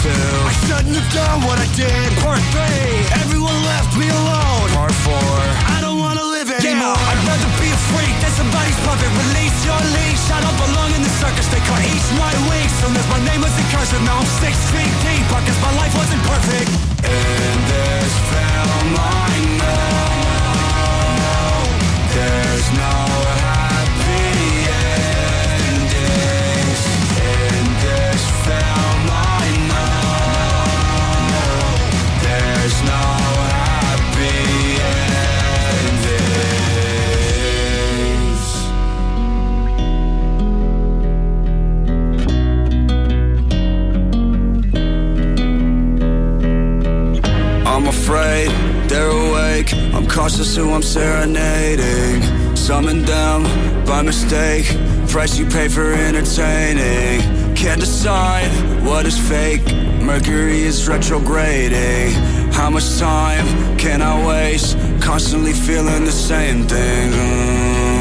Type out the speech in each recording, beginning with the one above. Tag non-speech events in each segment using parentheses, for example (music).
2 I shouldn't have done what I did. Part 3 Everyone left me alone. Part 4 I don't wanna live anymore. Yeah, I'd rather be a freak than somebody's puppet. Release your leash. I don't belong in the circus. They cut each my wings so as my name was a curse. And now I'm six feet deep. Cause my life wasn't perfect. In this film I know There's no afraid they're awake. I'm cautious who I'm serenading. Summoned them by mistake. Price you pay for entertaining. Can't decide what is fake. Mercury is retrograding. How much time can I waste? Constantly feeling the same thing. Alienate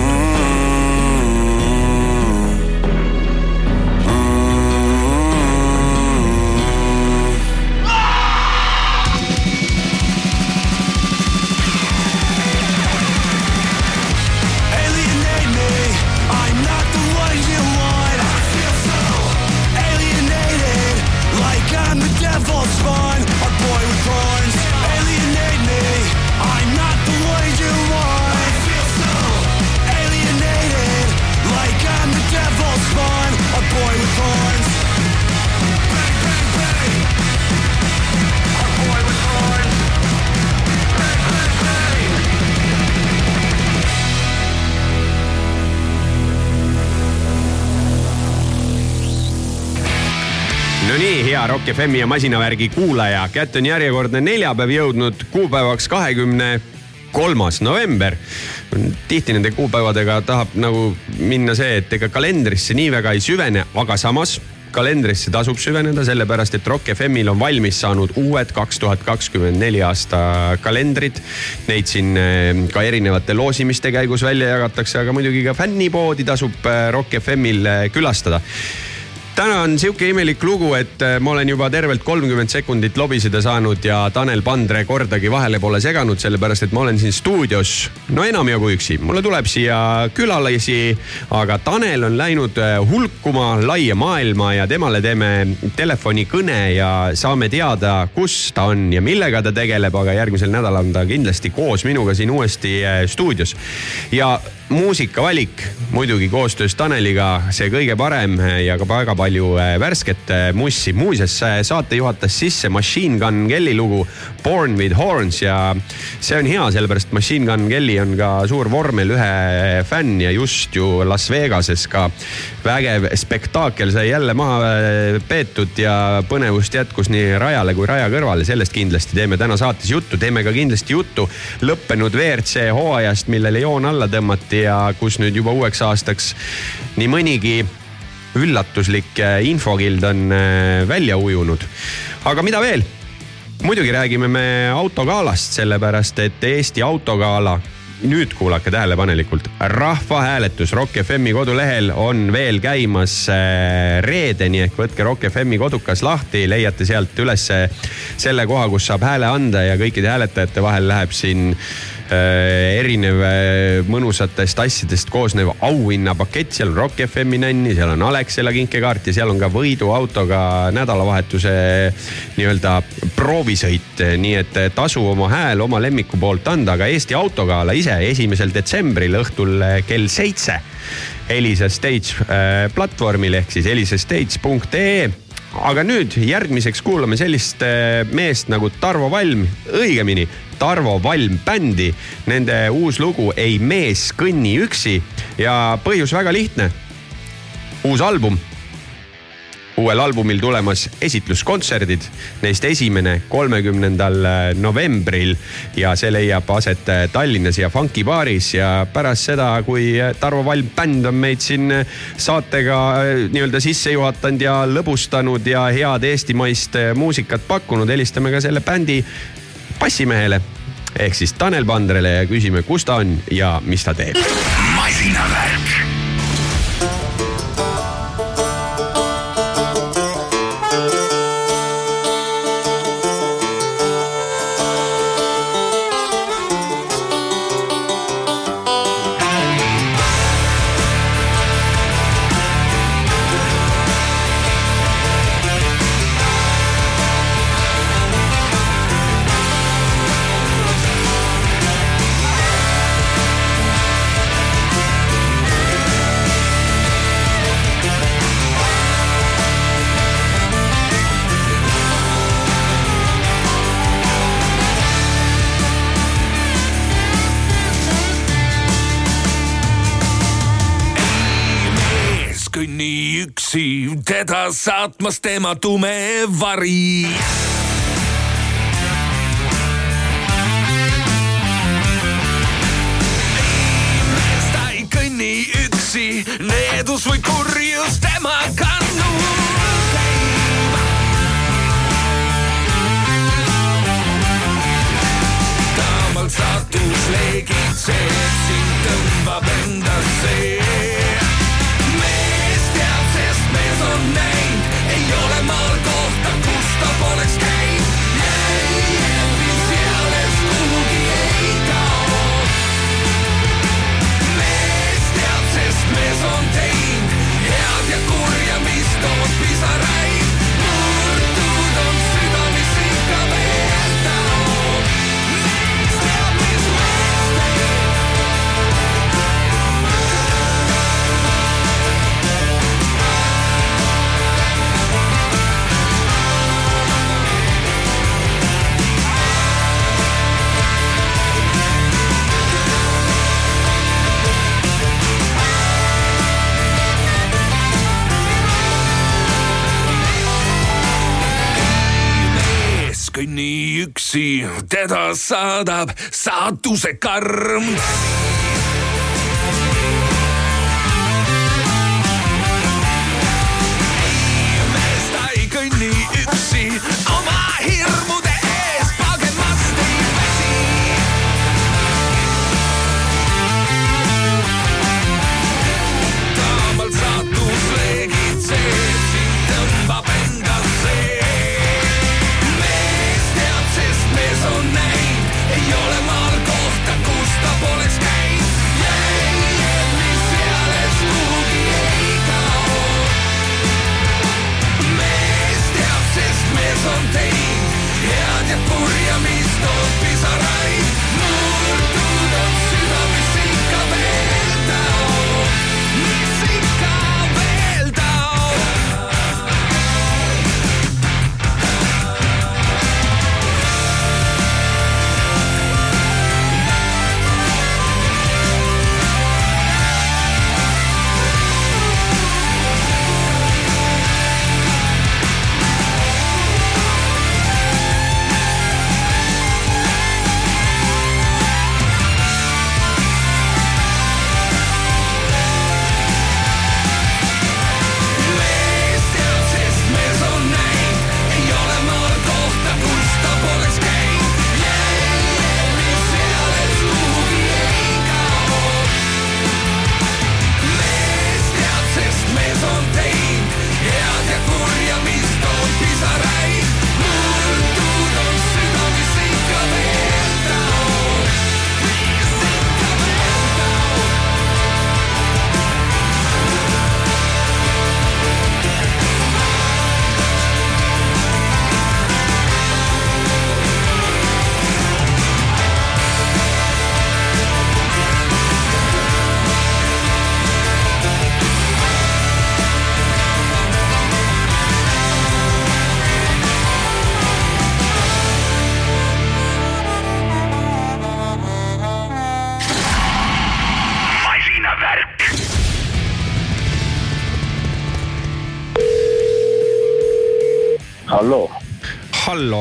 hea Rock FM-i ja masinavärgi kuulaja, kätte on järjekordne neljapäev jõudnud kuupäevaks kahekümne kolmas november. tihti nende kuupäevadega tahab nagu minna see, et ega kalendrisse nii väga ei süvene, aga samas kalendrisse tasub süveneda, sellepärast et Rock FM-il on valmis saanud uued kaks tuhat kakskümmend neli aasta kalendrid. Neid siin eh, ka erinevate loosimiste käigus välja jagatakse, aga muidugi ka fännipoodi tasub eh, Rock FM-il eh, külastada täna on sihuke imelik lugu, et äh, ma olen juba tervelt kolmkümmend sekundit lobiseda saanud ja Tanel Pandre kordagi vahele pole seganud, sellepärast et ma olen siin stuudios no enamjagu üksi. mulle tuleb siia külalisi, aga Tanel on läinud äh, hulkuma laia maailma ja temale teeme telefonikõne ja saame teada, kus ta on ja millega ta tegeleb, aga järgmisel nädalal on ta kindlasti koos minuga siin uuesti äh, stuudios. ja muusikavalik muidugi koostöös Taneliga see kõige parem ja ka väga palju äh, värsket äh, mussi. muuseas äh, saate juhatas sisse Machine Gun Kelly lugu Born with Horns ja see on hea, sellepärast Machine Gun Kelly on ka suur vormel ühe fänn ja just ju Las Vegases ka. Vägev spektaakel sai jälle maha peetud ja põnevust jätkus nii rajale kui raja kõrvale, sellest kindlasti teeme täna saates juttu, teeme ka kindlasti juttu lõppenud WRC hooajast, millele joon alla tõmmati ja kus nüüd juba uueks aastaks nii mõnigi üllatuslik äh, infokild on äh, välja ujunud. aga mida veel? muidugi räägime me autogalast, sellepärast et Eesti autogala nüüd kuulake tähelepanelikult, rahvahääletus Rock FM-i kodulehel on veel käimas äh, reedeni ehk võtke Rock FM-i kodukas lahti, leiate sealt ülesse selle koha, kus saab hääle anda ja kõikide hääletajate vahel läheb siin erinev äh, mõnusatest asjadest koosnev auhinnapakett, seal on Rock FM-i nänni, seal on Alexela kinkekaart ja seal on ka võiduautoga nädalavahetuse nii-öelda proovisõit, nii et tasu oma hääl oma lemmiku poolt anda, aga Eesti Autogala ise esimesel detsembril õhtul äh, kell seitse Elisa Stage äh, platvormil ehk siis elisastage.ee aga nüüd järgmiseks kuulame sellist äh, meest nagu Tarvo Valm, õigemini Tarvo Valm bändi. Nende uus lugu Ei mees kõnni üksi. Ja põhjus väga lihtne. uus album. Uuel albumil tulemas esitluskontserdid, neist esimene kolmekümnendal novembril. Ja see leiab aset Tallinnas ja Funky baaris. Ja pärast seda, kui Tarvo Valm bänd on meid siin saatega äh, nii-öelda sisse juhatanud ja lõbustanud ja head eestimaist muusikat pakkunud, helistame ka selle bändi bassimehele ehk siis Tanel Pandrele ja küsime, kus ta on ja mis ta teeb. masinavärk teda saatmas tema tume vari. meest ei kõnni üksi, needus või kurjus tema kannu käib. taamalt saatus leegitseb, sind tõmbab endasse teda saadab saatuse karm.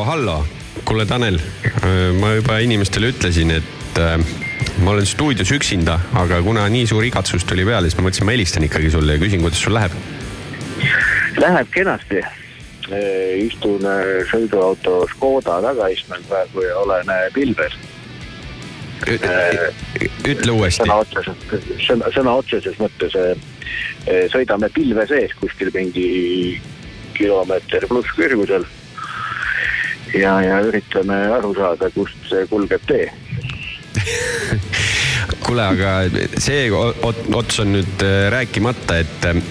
hallo, kuule, Tanel, ma juba inimestele ütlesin, et äh, ma olen stuudios üksinda, aga kuna nii suur igatsus tuli peale, siis ma mõtlesin, ma helistan ikkagi sulle ja küsin, kuidas sul läheb. läheb kenasti. istun äh, sõiduauto Škoda tagaistmel praegu ja olen äh, pilves. ütle uuesti sõna. otseses, sõna, sõna otseses mõttes äh, äh, sõidame pilve sees kuskil mingi kilomeeter pluss kõrgusel. ja, ja üritame aru saada, kust see kulgeb tee. (laughs) kuule, aga see ots on nüüd äh, rääkimata, et äh,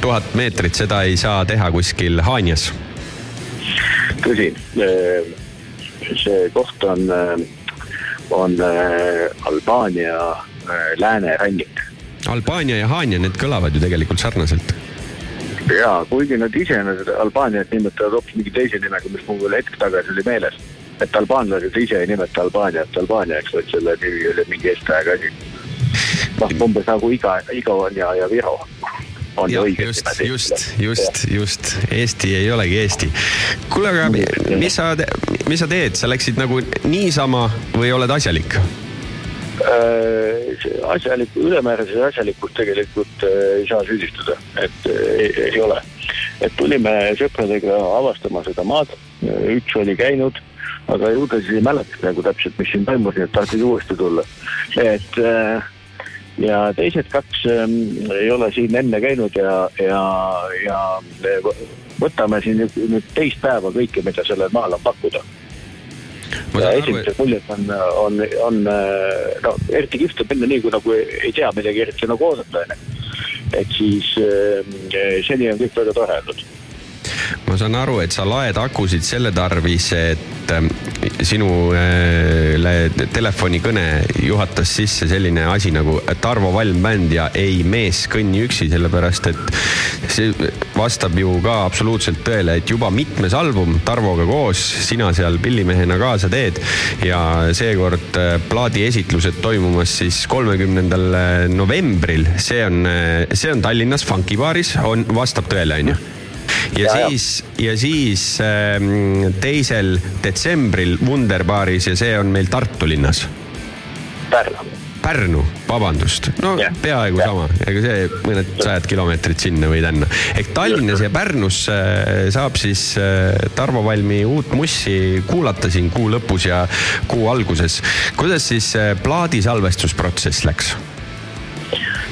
tuhat meetrit seda ei saa teha kuskil Haanjas. tõsi, see koht on, on äh, Albaania äh, läänerannik Albaania ja Haanja, need kõlavad ju tegelikult sarnaselt. Ja kuigi nad ise nad Albaaniat nimetavad hoopis mingi teise nimega, mis mul veel hetk tagasi oli meeles. et albaanlased ise ei nimeta Albaaniat Albaaniaks, vaid selle nimi oli mingi eestajaga asi. noh, umbes nagu iga, Igo ja, ja Viro on jah, õiged just, just, just, just, Eesti ei olegi Eesti. kuule, aga mis sa, mis sa teed, sa läksid nagu niisama või oled asjalik? Äh, asjalik, ülemäärases asjalikus tegelikult äh, ei saa süüdistada, et äh, ei, ei ole. et tulime sõpradega avastama seda maad, üks oli käinud, aga ju ta siis ei mäleta nagu täpselt, mis siin toimus, nii et tahtis uuesti tulla. et ja teised kaks ähm, ei ole siin enne käinud ja, ja, ja võtame siin nüüd, teist päeva kõike, mida sellel maal on pakkuda ja esimesed muljed on, on, on no eriti kihvt on minna nii, kui nagu ei tea midagi eriti nagu oodata onju. et siis äh, seni on kõik väga tore olnud. Ma saan aru, et sa laed akusid selle tarvis, et ähm, sinule telefonikõne juhatas sisse selline asi nagu Tarvo Valm bänd ja ei mees kõnni üksi, sellepärast et see vastab ju ka absoluutselt tõele, et juba mitmes album Tarvoga koos sina seal pillimehena kaasa teed ja seekord äh, plaadiesitlused toimumas siis kolmekümnendal novembril, see on, see on Tallinnas Funky baaris, on, vastab tõele, onju ja Ja, ja. siis, ja siis ähm, teisel detsembril Wunderbaaris ja see on meil Tartu linnas. Pärnu. Pärnu, vabandust, no Jah. peaaegu Jah. sama, ega see mõned sajad kilomeetrid sinna või tänna. ehk Tallinnas ja Pärnus äh, saab siis äh, Tarvo Valmi uut mussi kuulata siin kuu lõpus ja kuu alguses. kuidas siis äh, plaadi salvestusprotsess läks?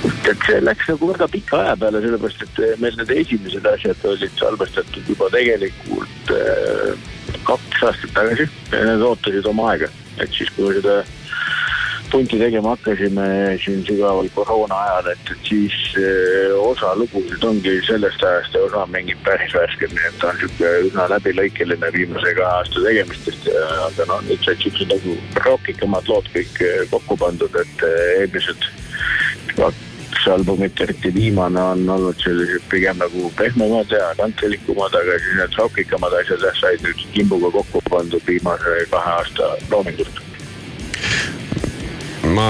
Et see läks nagu väga pika aja peale, sellepärast et eh, meil need esimesed asjad olid salvestatud juba tegelikult äh, kaks aastat tagasi. Need ootasid oma aega, et siis, kui seda punti tegema hakkasime siin sügaval koroona ajal, et, et siis äh, osa lugusid ongi sellest ajast ja osa mingid päris värsked, nii et ta on sihuke üsna läbilõikeline viimase kahe aasta tegemistest, aga noh, nüüd said siuksed nagu rokikamad lood kõik eh, kokku pandud, et eh, eelmised kaks albumit, eriti viimane on olnud sellised pigem nagu pehmemad ja kantrilikumad, aga siis need rokikamad asjad jah said nüüd kimbuga kokku pandud viimase kahe aasta loomingust. ma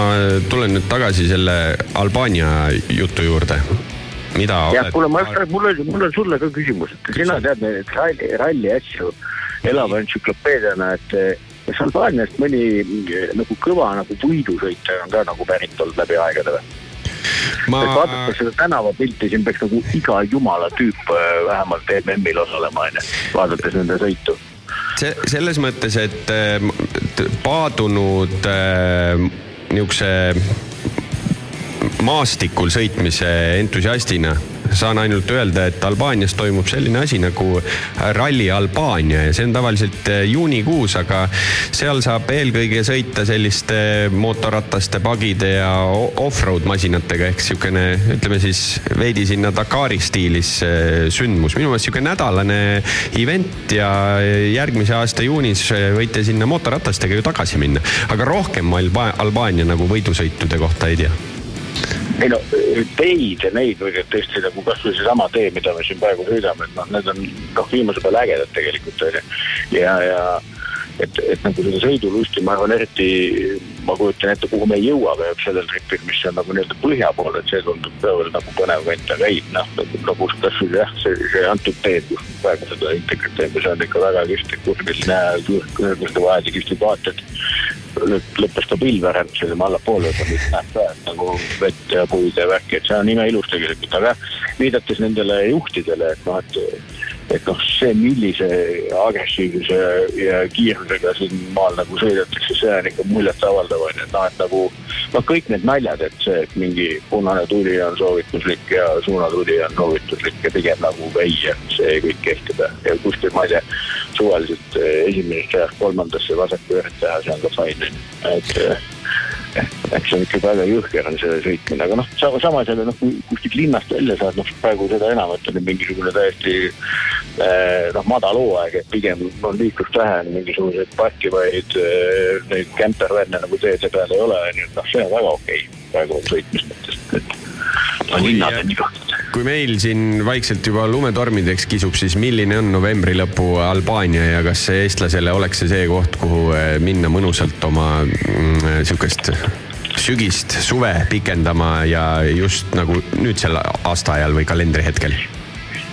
tulen nüüd tagasi selle Albaania jutu juurde. mida jah, kuule, ma, mul on, mul on sulle ka küsimus, et sina tead neid ralli, ralli asju elava entsüklopeediana, et eh, kas Albaaniast mõni eh, nagu kõva nagu võidusõitja on ka nagu pärit olnud läbi aegade või? Ma et vaadates seda tänavapilti, siin peaks nagu iga jumala tüüp äh, vähemalt MM-il osalema, onju, vaadates nende sõitu. see selles mõttes, et äh, paadunud äh, niisuguse maastikul sõitmise entusiastina saan ainult öelda, et Albaanias toimub selline asi nagu Rally Albaania ja see on tavaliselt äh, juunikuus, aga seal saab eelkõige sõita selliste mootorrataste, pagide ja off-road masinatega ehk sihukene, ütleme siis veidi sinna Dakari stiilis äh, sündmus. minu meelest sihuke nädalane event ja järgmise aasta juunis võite sinna mootorratastega ju tagasi minna, aga rohkem ma Alba- Albaania nagu võidusõitude kohta ei tea ei no teid ja neid või tõesti nagu kasvõi seesama tee, mida me siin praegu sõidame, et noh, need on noh, viimase peale ägedad tegelikult onju. ja, ja, et, et nagu seda sõidulusti, ma arvan, eriti ma kujutan ette, kuhu me ei jõua veel sellel tripil, mis on nagu nii-öelda põhja pool, et see tundub veel nagu põnev kant, aga ei noh, nagu, nagu kasvõi jah, see, see antud teed, kus praegu seda integrat teeme, see on ikka väga kihvt, kurvil näe, kõrguste vahel kihvtid vaated lõppes ka pilverand selline allapoole, aga nüüd näeb ka, et nagu vett ja puid ja värki, et see on imeinus tegelikult, aga viidates nendele juhtidele, et noh, et et noh, see, millise agressiivsuse ja kiirusega siin maal nagu sõidetakse, see on ikka muljetavaldav on ju, et noh, et nagu noh, kõik need naljad, et see, et mingi punane tuli on soovituslik ja suunatuli on soovituslik ja pigem nagu ei, see kõik kehtib ja kuskil ma ei tea, suvaliselt eh, esimesest ajast kolmandasse vasaku ühest teha, see on ka fine, et eh, eks see on ikka väga jõhker on see sõitmine, aga noh, samas jälle noh, kui kuskilt linnast välja saad, noh praegu seda enam, et on mingisugune täiesti eh, noh, madal hooaeg, et pigem on liiklust vähe, mingisuguseid parkivaid neid kämpervänne nagu teede peal ei ole, nii et noh, see on väga okei okay, praegu sõitmise mõttes, et on linnad on iga kui meil siin vaikselt juba lumetormideks kisub, siis milline on novembri lõpu Albaania ja kas eestlasele oleks see see koht, kuhu eh, minna mõnusalt oma mm, sihukest sügist, suve pikendama ja just nagu nüüdsel aastaajal või kalendrihetkel?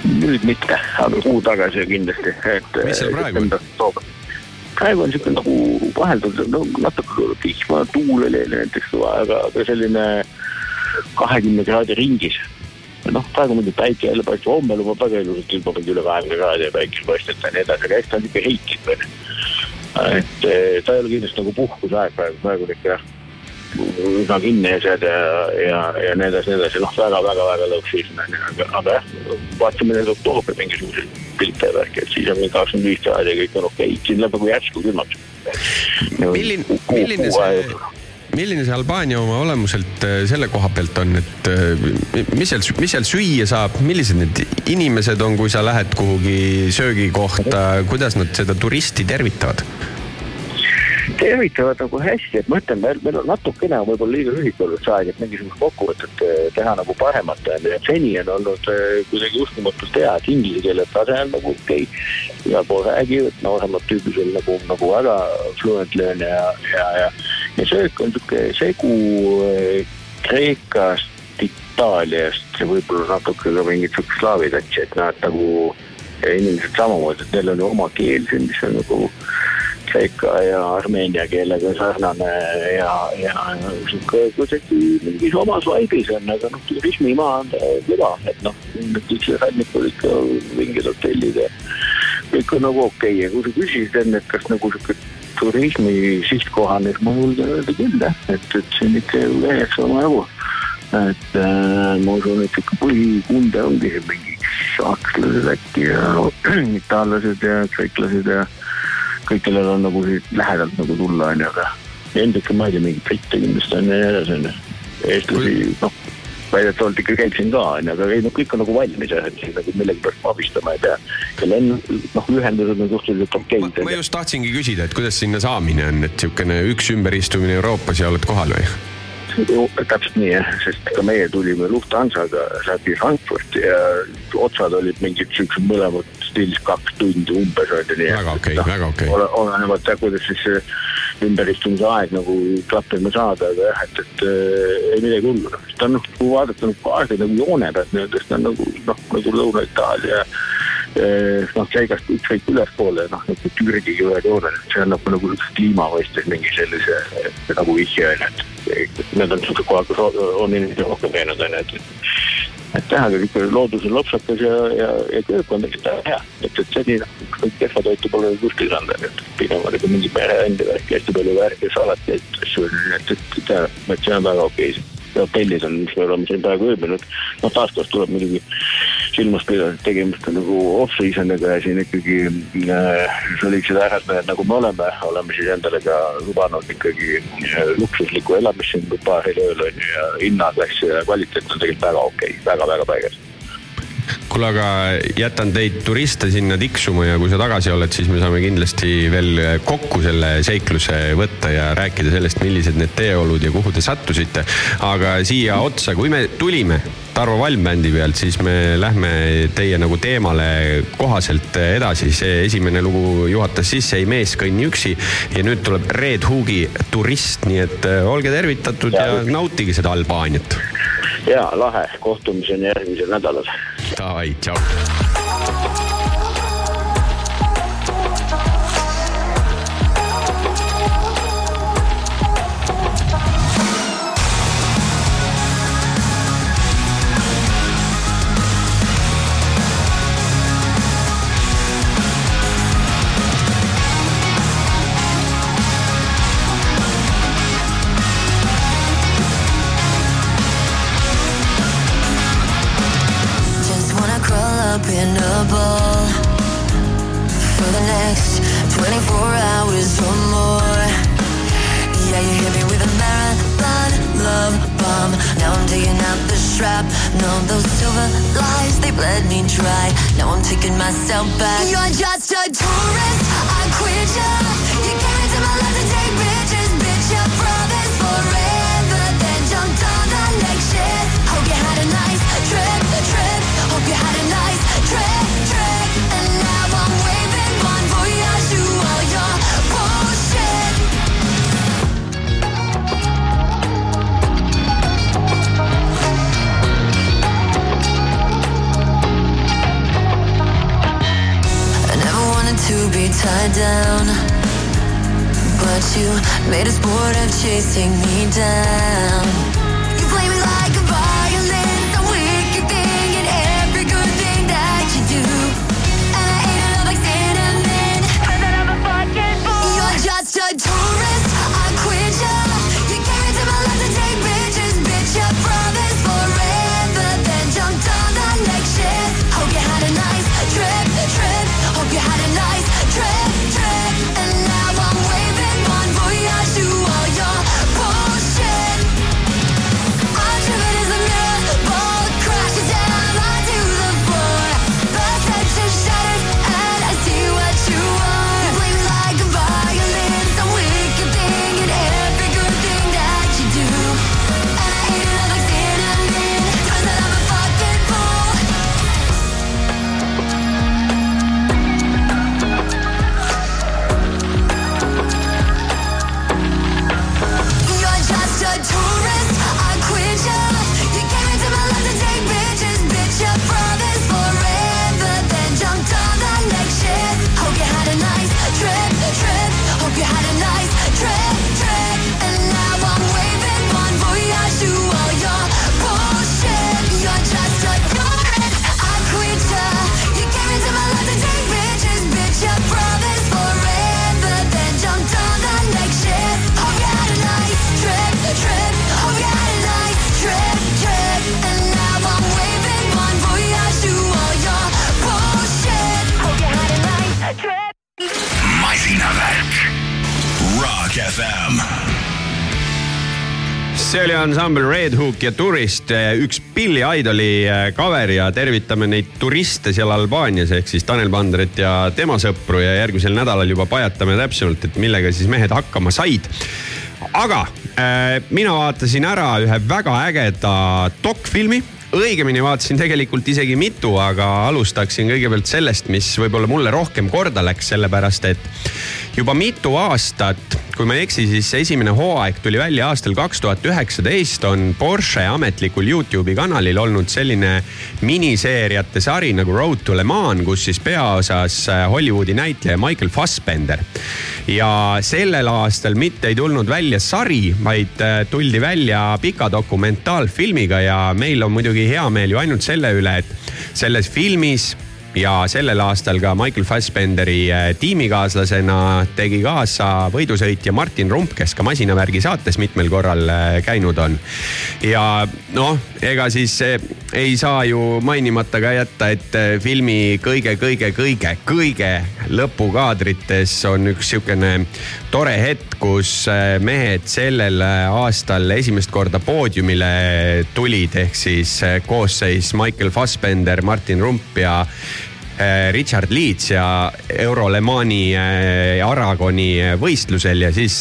nüüd mitte, aga kuu tagasi kindlasti, et. mis seal praegu on? praegu on sihuke nagu vahelduv, no natuke vihma, tuul oli näiteks, aga, aga selline kahekümne kraadi ringis noh, praegu muidugi päike jälle paistab, homme lubab väga ilusat ilma, mingi üle kahekümne kraadi ja päike paistab ja nii edasi, aga eks ta on ikka heitlik veel. et eh, ta ei ole kindlasti nagu puhkuseaeg praegu, praegu on ikka jah, üsna kinni asjad ja, ja, ja nii edasi, nii edasi, noh, väga-väga-väga lõõks season on ju, aga, aga jah, vaatame nüüd oktoobri mingisuguseid pilte ja värki, et siis on mingi kakskümmend viis kraadi ja kõik on okei okay., siin läheb nagu järsku külmaks. milline, milline see milline see Albaania oma olemuselt äh, selle koha pealt on, et äh, mis seal, mis seal süüa saab, millised need inimesed on, kui sa lähed kuhugi söögikohta, kuidas nad seda turisti tervitavad? tervitavad nagu hästi, et ma ütlen, meil, meil on natukene võib-olla liiga lühike olnud see aeg, et mingisugust kokkuvõtet eh, teha nagu paremat seni on olnud kuidagi uskumatult hea, et inglise keele tase on nagu okei. Okay.. igal pool räägivad, nooremad tüübid on nagu, nagu väga fluently on ja, ja, ja, ja söök on sihuke segu eh, Kreekast, Itaaliast ja võib-olla natuke ka mingit siukest slaavi tatsi, et et nagu inimesed samamoodi, et neil on ju oma keel siin, mis on nagu Kreeka ja Armeenia keelega sarnane ja, ja sihuke kuidagi mingis omas vaibis on, aga noh, turismimaa on ta kõva, et noh, kõik see rannikul ikka mingid hotellid ja kõik on nagu okei okay. ja kui sa küsisid enne, et kas nagu sihuke turismi julgen öelda küll jah, et, et siin ikka veeks omajagu. et äh, ma usun, et ikka põhikunde ongi mingi sakslased äkki ja (clears throat) itaallased ja kreeklased ja kõik, kellel on nagu lähedalt nagu tulla, onju, aga endake ma ei tea, mingeid britte kindlasti on ja nii edasi, onju. eestlasi, noh, väidetavalt ikka käib siin ka, onju, aga ei, no kõik on nagu valmis jah, et siin nagu millegipärast abistama ei pea. ja lend, noh, ühendused on suhteliselt okeid. ma just tahtsingi küsida, et kuidas sinna saamine on, et sihukene üks ümberistumine Euroopas ja oled kohal või? täpselt nii jah, sest ka meie tulime Lufthansaga läbi Frankfurti ja otsad olid mingid siuksed mõlemad stiilis kaks tundi umbes on ju nii. väga okei okay, no,, väga okei okay.. olenevalt jah, kuidas siis ümberistumise aeg nagu klappima saada, aga jah, et, et äh, ei midagi hullu. ta on noh, kui vaadata nagu kaardi nagu joone pealt nii-öelda, siis ta on nagu noh, nagu Lõuna-Itaalia noh, Kreekast ükskõik ülespoole, noh, nagu Türgiga ühe joonel, see annab nagu kliima mõistes mingi sellise nagu vihje on ju, et need on siuksed kohad, kus on inimesed rohkem käinud on ju, et jah, aga ikka loodus on lopsakas ja, ja, ja köök on tegelikult hea, et, et seni noh, kõik kehva toitu pole kuskil saanud, on et pigem oli ka mingi mereände värki, hästi palju värki, salateid, asju, et, et, et et see on väga okei okay hotellid on, mis me oleme siin praegu ööbinud. noh, taaskord tuleb muidugi silmas pidada, et tegemist on nagu off-season'iga ja siin ikkagi äh, soliidsed härrasmehed, nagu me oleme, oleme siis endale ka lubanud ikkagi äh, luksuslikku elamist siin paaril ööl on ju ja hinnaklass ja kvaliteet on tegelikult väga okei okay,, väga-väga paigas kuule, aga jätan teid turiste sinna tiksuma ja kui sa tagasi oled, siis me saame kindlasti veel kokku selle seikluse võtta ja rääkida sellest, millised need teeolud ja kuhu te sattusite. aga siia otsa, kui me tulime Tarvo Valm bändi pealt, siis me lähme teie nagu teemale kohaselt edasi. see esimene lugu juhatas sisse Ei mees kõnni üksi ja nüüd tuleb Red Hoogi Turist, nii et äh, olge tervitatud ja, ja nautige seda Albaaniat. ja lahe, kohtumiseni järgmisel nädalal. Davai, tšau. For the next 24 hours or more. Yeah, you hit me with a marathon love bomb. Now I'm digging out the strap. No, those silver lies, they bled me dry. Now I'm taking myself back. You're just a tourist. I quit ya. You came into my life to take pictures, bitch. Promise to be tied down. But you made a sport of chasing me down. Ansambel Red Hook ja Turist, üks Billy Idoli äh, cover ja tervitame neid turiste seal Albaanias ehk siis Tanel Pandret ja tema sõpru ja järgmisel nädalal juba pajatame täpsemalt, et millega siis mehed hakkama said. aga äh, mina vaatasin ära ühe väga ägeda dokfilmi õigemini vaatasin tegelikult isegi mitu, aga alustaksin kõigepealt sellest, mis võib-olla mulle rohkem korda läks, sellepärast et juba mitu aastat, kui ma ei eksi, siis esimene hooaeg tuli välja aastal kaks tuhat üheksateist, on Porsche ametlikul Youtube'i kanalil olnud selline miniseeriate sari nagu Road to Le Mans, kus siis peaosas äh, Hollywoodi näitleja Michael Fassbender. ja sellel aastal mitte ei tulnud välja sari, vaid äh, tuldi välja pika dokumentaalfilmiga ja meil on muidugi hea meel ju ainult selle üle, et selles filmis ja sellel aastal ka Michael Fassbenderi äh, tiimikaaslasena tegi kaasa võidusõitja Martin Rump, kes ka masinavärgi saates mitmel korral äh, käinud on. ja noh, ega siis äh, ei saa ju mainimata ka jätta, et filmi kõige-kõige-kõige-kõige lõpukaadrites on üks sihukene tore hetk, kus mehed sellel aastal esimest korda poodiumile tulid, ehk siis koosseis Michael Fassbender, Martin Rump ja Richard Leeds ja Euro Le Mani Aragoni võistlusel ja siis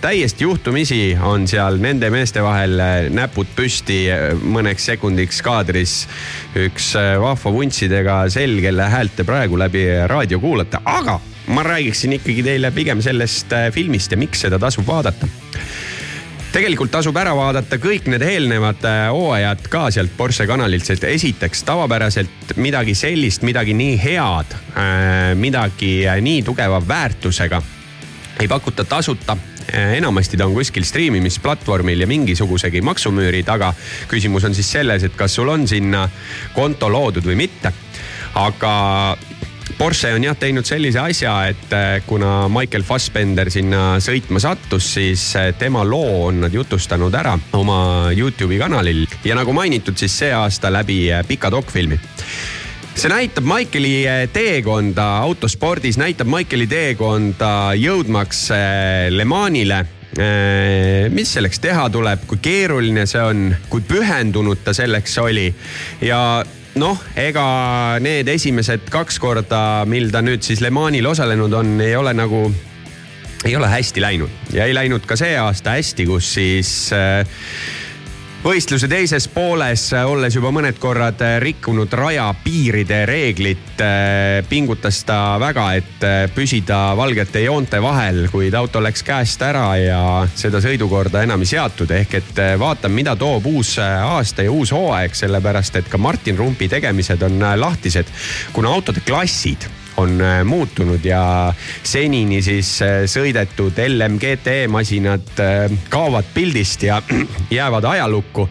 täiesti juhtumisi on seal nende meeste vahel näpud püsti mõneks sekundiks kaadris üks vahva vuntsidega selg, kelle häält te praegu läbi raadio kuulate, aga ma räägiksin ikkagi teile pigem sellest äh, filmist ja miks seda tasub vaadata tegelikult tasub ära vaadata kõik need eelnevad äh, hooajad ka sealt Porsche kanalilt, sest esiteks tavapäraselt midagi sellist, midagi nii head, äh, midagi nii tugeva väärtusega ei pakuta tasuta enamasti ta on kuskil striimimisplatvormil ja mingisugusegi maksumüüri taga. küsimus on siis selles, et kas sul on sinna konto loodud või mitte. aga Porsche on jah teinud sellise asja, et äh, kuna Michael Fassbender sinna sõitma sattus, siis äh, tema loo on nad jutustanud ära oma Youtube'i kanalil. Ja nagu mainitud, siis see aasta läbi äh, pika dokfilmi. See näitab Michaeli teekonda autospordis, näitab Michaeli teekonda jõudmaks Le Manile. Mis selleks teha tuleb, kui keeruline see on, kui pühendunud ta selleks oli. Ja noh, ega need esimesed kaks korda, mil ta nüüd siis Le Manil osalenud on, ei ole nagu, ei ole hästi läinud. Ja ei läinud ka see aasta hästi, kus siis äh, võistluse teises pooles, olles juba mõned korrad rikkunud raja piiride reeglit, pingutas ta väga, et püsida valgete joonte vahel, kuid auto läks käest ära ja seda sõidukorda enam ei seatud. ehk et vaatame, mida toob uus aasta ja uus hooaeg, sellepärast et ka Martin Rumpi tegemised on lahtised, kuna autode klassid on äh, muutunud ja senini siis äh, sõidetud LMGT masinad äh, kaovad pildist ja (clears throat) jäävad ajalukku.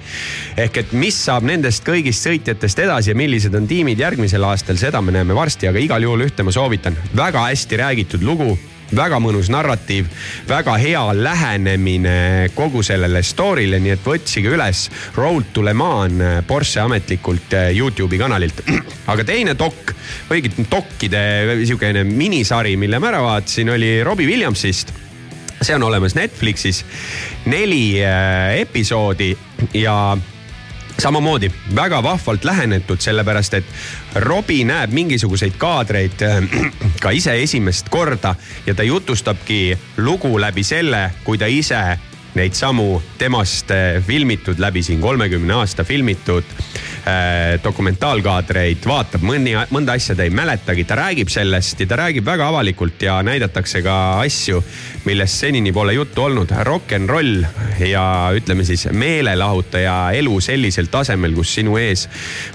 ehk et mis saab nendest kõigist sõitjatest edasi ja millised on tiimid järgmisel aastal, seda me näeme varsti, aga igal juhul ühte ma soovitan, väga hästi räägitud lugu väga mõnus narratiiv, väga hea lähenemine kogu sellele story'le, nii et otsige üles Road to Le Mans Porsche ametlikult eh, Youtube'i kanalilt. (clears throat) aga teine dok, õieti dokkide sihukene minisari, mille ma ära vaatasin, oli Robbie Williamsist see on olemas Netflixis, neli äh, episoodi ja samamoodi väga vahvalt lähenetud, sellepärast et Robbie näeb mingisuguseid kaadreid äh, (clears throat) ka ise esimest korda ja ta jutustabki lugu läbi selle, kui ta ise neid samu temast äh, filmitud läbi siin kolmekümne aasta filmitud dokumentaalkaadreid vaatab, mõni, mõnda asja ta ei mäletagi, ta räägib sellest ja ta räägib väga avalikult ja näidatakse ka asju, millest senini pole juttu olnud. Rock n roll ja ütleme siis meelelahutaja elu sellisel tasemel, kus sinu ees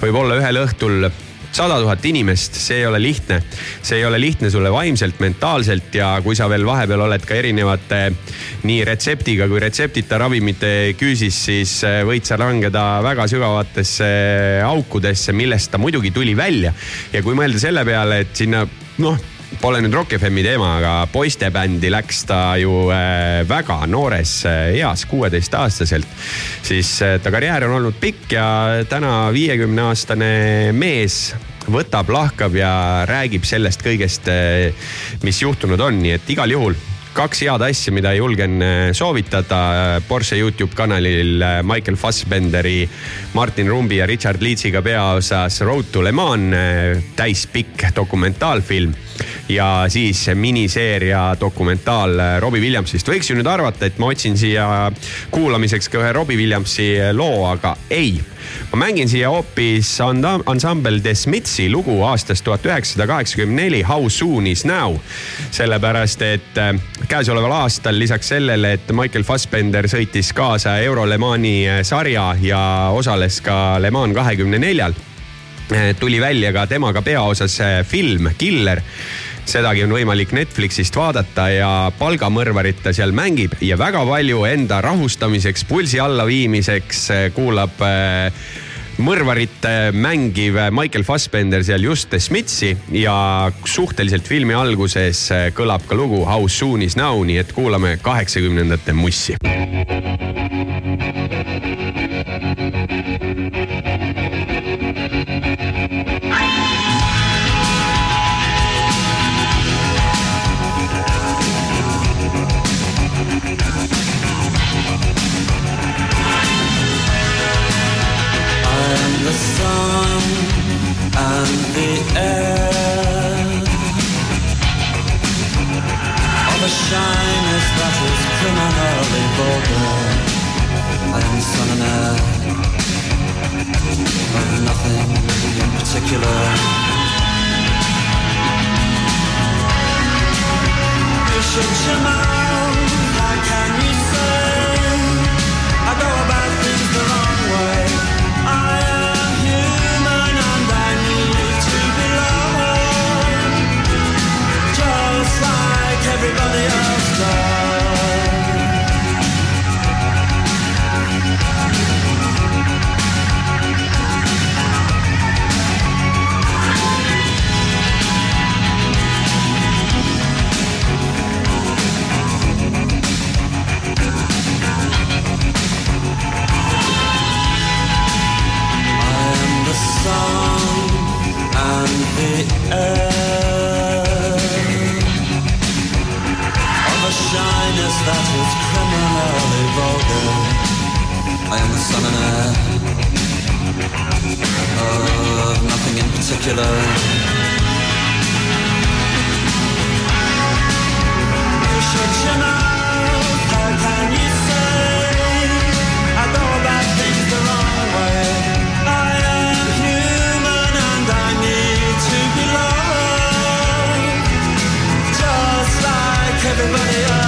võib olla ühel õhtul sada tuhat inimest, see ei ole lihtne. see ei ole lihtne sulle vaimselt, mentaalselt ja kui sa veel vahepeal oled ka erinevate nii retseptiga kui retseptita ravimite küüsis, siis äh, võid sa langeda väga sügavatesse aukudesse, millest ta muidugi tuli välja. ja kui mõelda selle peale, et sinna noh pole nüüd Rock FM-i teema, aga poistebändi läks ta ju äh, väga noores äh, eas, kuueteistaastaselt. siis äh, ta karjäär on olnud pikk ja täna viiekümne aastane mees võtab, lahkab ja räägib sellest kõigest, mis juhtunud on, nii et igal juhul kaks head asja, mida julgen soovitada Porsche Youtube kanalil Michael Fassbenderi, Martin Rumbi ja Richard Leedsiga peaosas Road to Le Mans, täispikk dokumentaalfilm ja siis miniseeria dokumentaal Robbie Williamsist. võiks ju nüüd arvata, et ma otsin siia kuulamiseks ka ühe Robbie Williamsi loo, aga ei. Ma mängin siia hoopis ansambel The Smithsi lugu aastast tuhat üheksasada kaheksakümmend neli How soon is now. sellepärast, et äh, käesoleval aastal lisaks sellele, et Michael Fassbender sõitis kaasa Euro Le Mani äh, sarja ja osales ka Le Mans kahekümne neljal äh, tuli välja ka temaga peaosas film Killer sedagi on võimalik Netflixist vaadata ja palgamõrvarit ta seal mängib ja väga palju enda rahustamiseks, pulsi allaviimiseks eh, kuulab eh, mõrvarit mängiv Michael Fassbender seal just The Smithsi ja suhteliselt filmi alguses eh, kõlab ka lugu How soon is now, nii et kuulame kaheksakümnendate mussi. manner of nothing in particular. Shut your mouth, how can you? the earth Of a shyness that is criminally vulgar I am the son and heir Of nothing in particular You Should you know, how can you say Everybody up.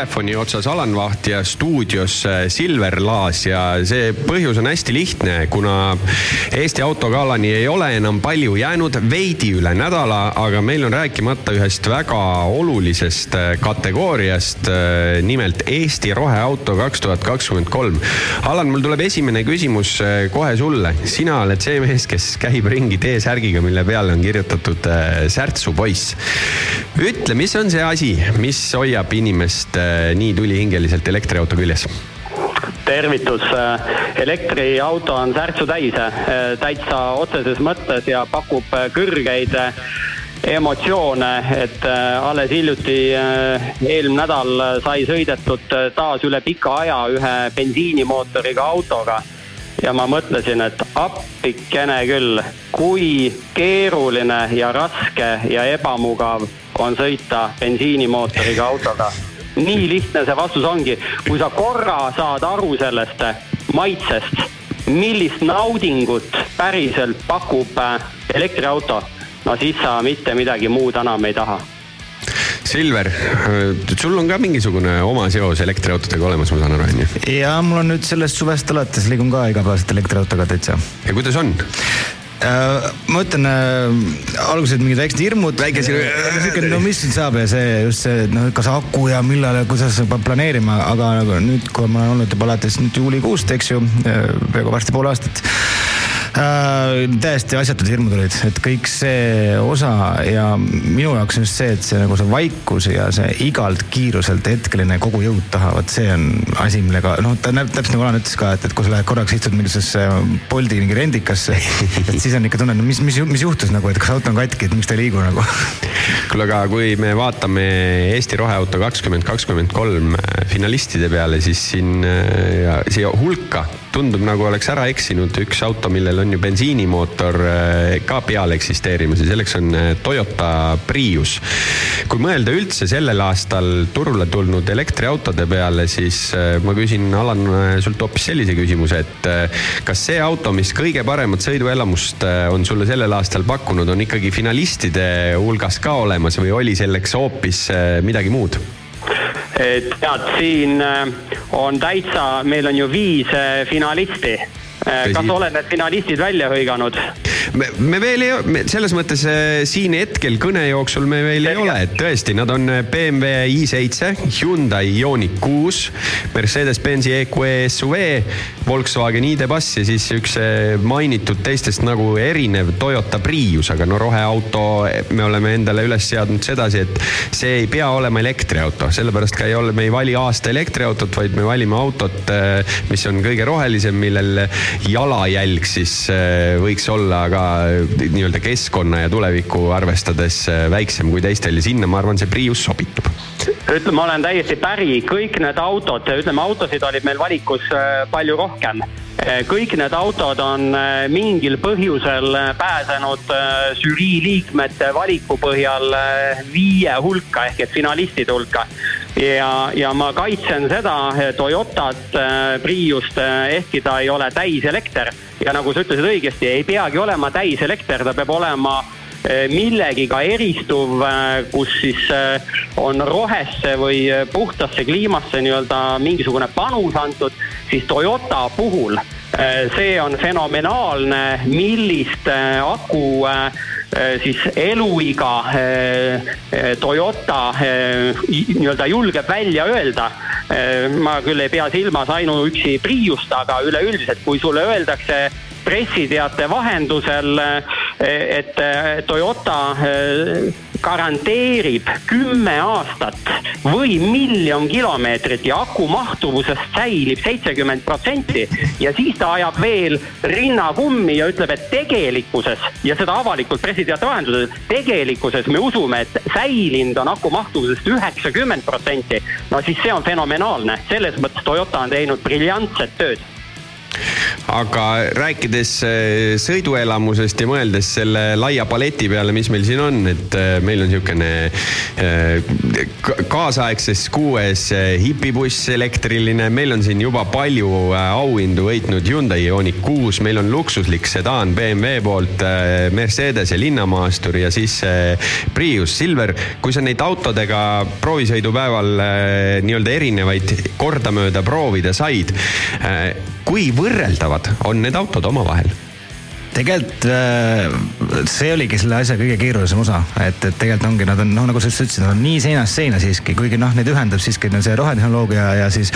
Telefoni otsas Alan Vaht ja stuudios äh, Silver Laas ja see põhjus on hästi lihtne, kuna Eesti autogalani ei ole enam palju jäänud, veidi üle nädala, aga meil on rääkimata ühest väga olulisest äh, kategooriast, äh, nimelt Eesti roheauto kaks tuhat kakskümmend kolm. Alan, mul tuleb esimene küsimus kohe sulle. sina oled see mees, kes käib ringi T-särgiga, mille peale on kirjutatud Särtsu poiss. ütle, mis on see asi, mis hoiab inimest nii tulihingeliselt elektriauto küljes? tervitus, äh, elektriauto on särtsu täis, äh, täitsa otseses mõttes ja pakub kõrgeid emotsioone, et alles hiljuti, eelmine nädal sai sõidetud taas üle pika aja ühe bensiinimootoriga autoga ja ma mõtlesin, et appikene küll, kui keeruline ja raske ja ebamugav on sõita bensiinimootoriga autoga. Nii lihtne see vastus ongi, kui sa korra saad aru sellest maitsest, millist naudingut päriselt pakub äh, elektriauto, no siis sa mitte midagi muud enam ei taha Silver, sul on ka mingisugune oma seos elektriautodega olemas, ma saan aru, onju? ja mul on nüüd sellest suvest alates liigun ka igapäevaselt elektriautoga täitsa. ja kuidas on? Äh, ma ütlen äh,, alguses mingid väiksed hirmud. väike sihuke. no mis nüüd saab ja see just see, noh, kas aku ja millal ja kuidas peab planeerima, aga nagu nüüd, kui ma olen olnud juba alates nüüd juulikuust, eks ju, äh, peaaegu varsti pool aastat äh,. täiesti asjatud hirmud olid, et kõik see osa ja minu jaoks on just see, et see nagu see vaikus ja see igalt kiiruselt hetkeline kogujõud taha, vot see on asi, millega noh, ta näeb täpselt nagu Alan ütles ka, et, et kui sa lähed korraks istud mingisugusesse Bolti mingi rendikasse, et siis on ikka tunne, no mis, mis, mis juhtus nagu, et kas auto on katki, et miks ta ei liigu nagu. kuule, aga kui me vaatame Eesti roheauto kakskümmend kakskümmend kolm finalistide peale, siis siin siia hulka tundub nagu oleks ära eksinud üks auto, millel on ju bensiinimootor eh, ka peal eksisteerimas ja selleks on eh, Toyota Prius. kui mõelda üldse sellel aastal turule tulnud elektriautode peale, siis eh, ma küsin, Alan, sult hoopis sellise küsimuse, et kas see auto, mis kõige paremat sõiduelamust on sulle sellel aastal pakkunud, on ikkagi finalistide hulgas ka olemas või oli selleks hoopis midagi muud? Et tead, siin äh, on täitsa, meil on ju viis äh, finalisti. Äh, kas oled need finalistid välja hõiganud? Me, me veel ei, selles mõttes siin hetkel kõne jooksul me veel ei ole, et tõesti, nad on BMW i7, Hyundai Ioniq kuus, Mercedes-Benzi EQE SUV, Volkswagen ID.Buzz ja siis üks mainitud teistest nagu erinev Toyota Prius, aga no roheauto me oleme endale üles seadnud sedasi, et see ei pea olema elektriauto, sellepärast ka ei ole, me ei vali aasta elektriautot, vaid me valime autot, mis on kõige rohelisem, millel jalajälg siis võiks olla ka nii-öelda keskkonna ja tulevikku arvestades väiksem kui teistel ja sinna, ma arvan, see Prius sobitub ütleme, ma olen täiesti päri, kõik need autod, ütleme autosid oli meil valikus äh, palju rohkem. Äh, kõik need autod on mingil põhjusel pääsenud žürii liikmete valiku põhjal viie hulka ehk et finalistide hulka. Ja, ja ma kaitsen seda Toyotat, Priust, ehkki ta ei ole täiselekter. Ja nagu sa ütlesid õigesti, ei peagi olema täiselekter, ta peab olema Eh, millegiga eristuv, eh, kus siis eh, on rohesse või puhtasse kliimasse nii-öelda mingisugune panus antud, siis Toyota puhul see on fenomenaalne, millist aku siis eluiga Toyota nii-öelda julgeb välja öelda. ma küll ei pea silmas ainuüksi Priust, aga üleüldiselt, kui sulle öeldakse pressiteate vahendusel, et Toyota eh, garanteerib kümme aastat või miljon kilomeetrit ja aku mahtuvusest säilib seitsekümmend protsenti. Ja siis ta ajab veel rinnakummi ja ütleb, et tegelikkuses ja seda avalikult pressiteate vahendusel, tegelikkuses me usume, et säilinud on aku mahtuvusest üheksakümmend protsenti. no siis see on fenomenaalne, selles mõttes Toyota on teinud briljantset tööd aga rääkides äh, sõiduelamusest ja mõeldes selle laia paleti peale, mis meil siin on, et äh, meil on niisugune äh, kaasaegses kuues hipibuss elektriline, meil on siin juba palju auhindu võitnud Hyundai Ioniq kuus, meil on luksuslik sedaan BMW poolt, Mercedese linnamaastur ja siis Prius Silver. kui sa neid autodega proovisõidupäeval nii-öelda erinevaid kordamööda proovida said, kui võrreldavad on need autod omavahel? tegelikult äh, see oligi selle asja kõige keerulisem osa, et, et tegelikult ongi, nad on noh, nagu sa ütlesid, nad on nii seinast seina siiski, kuigi noh, neid ühendab siiski see rohetehnoloogia ja siis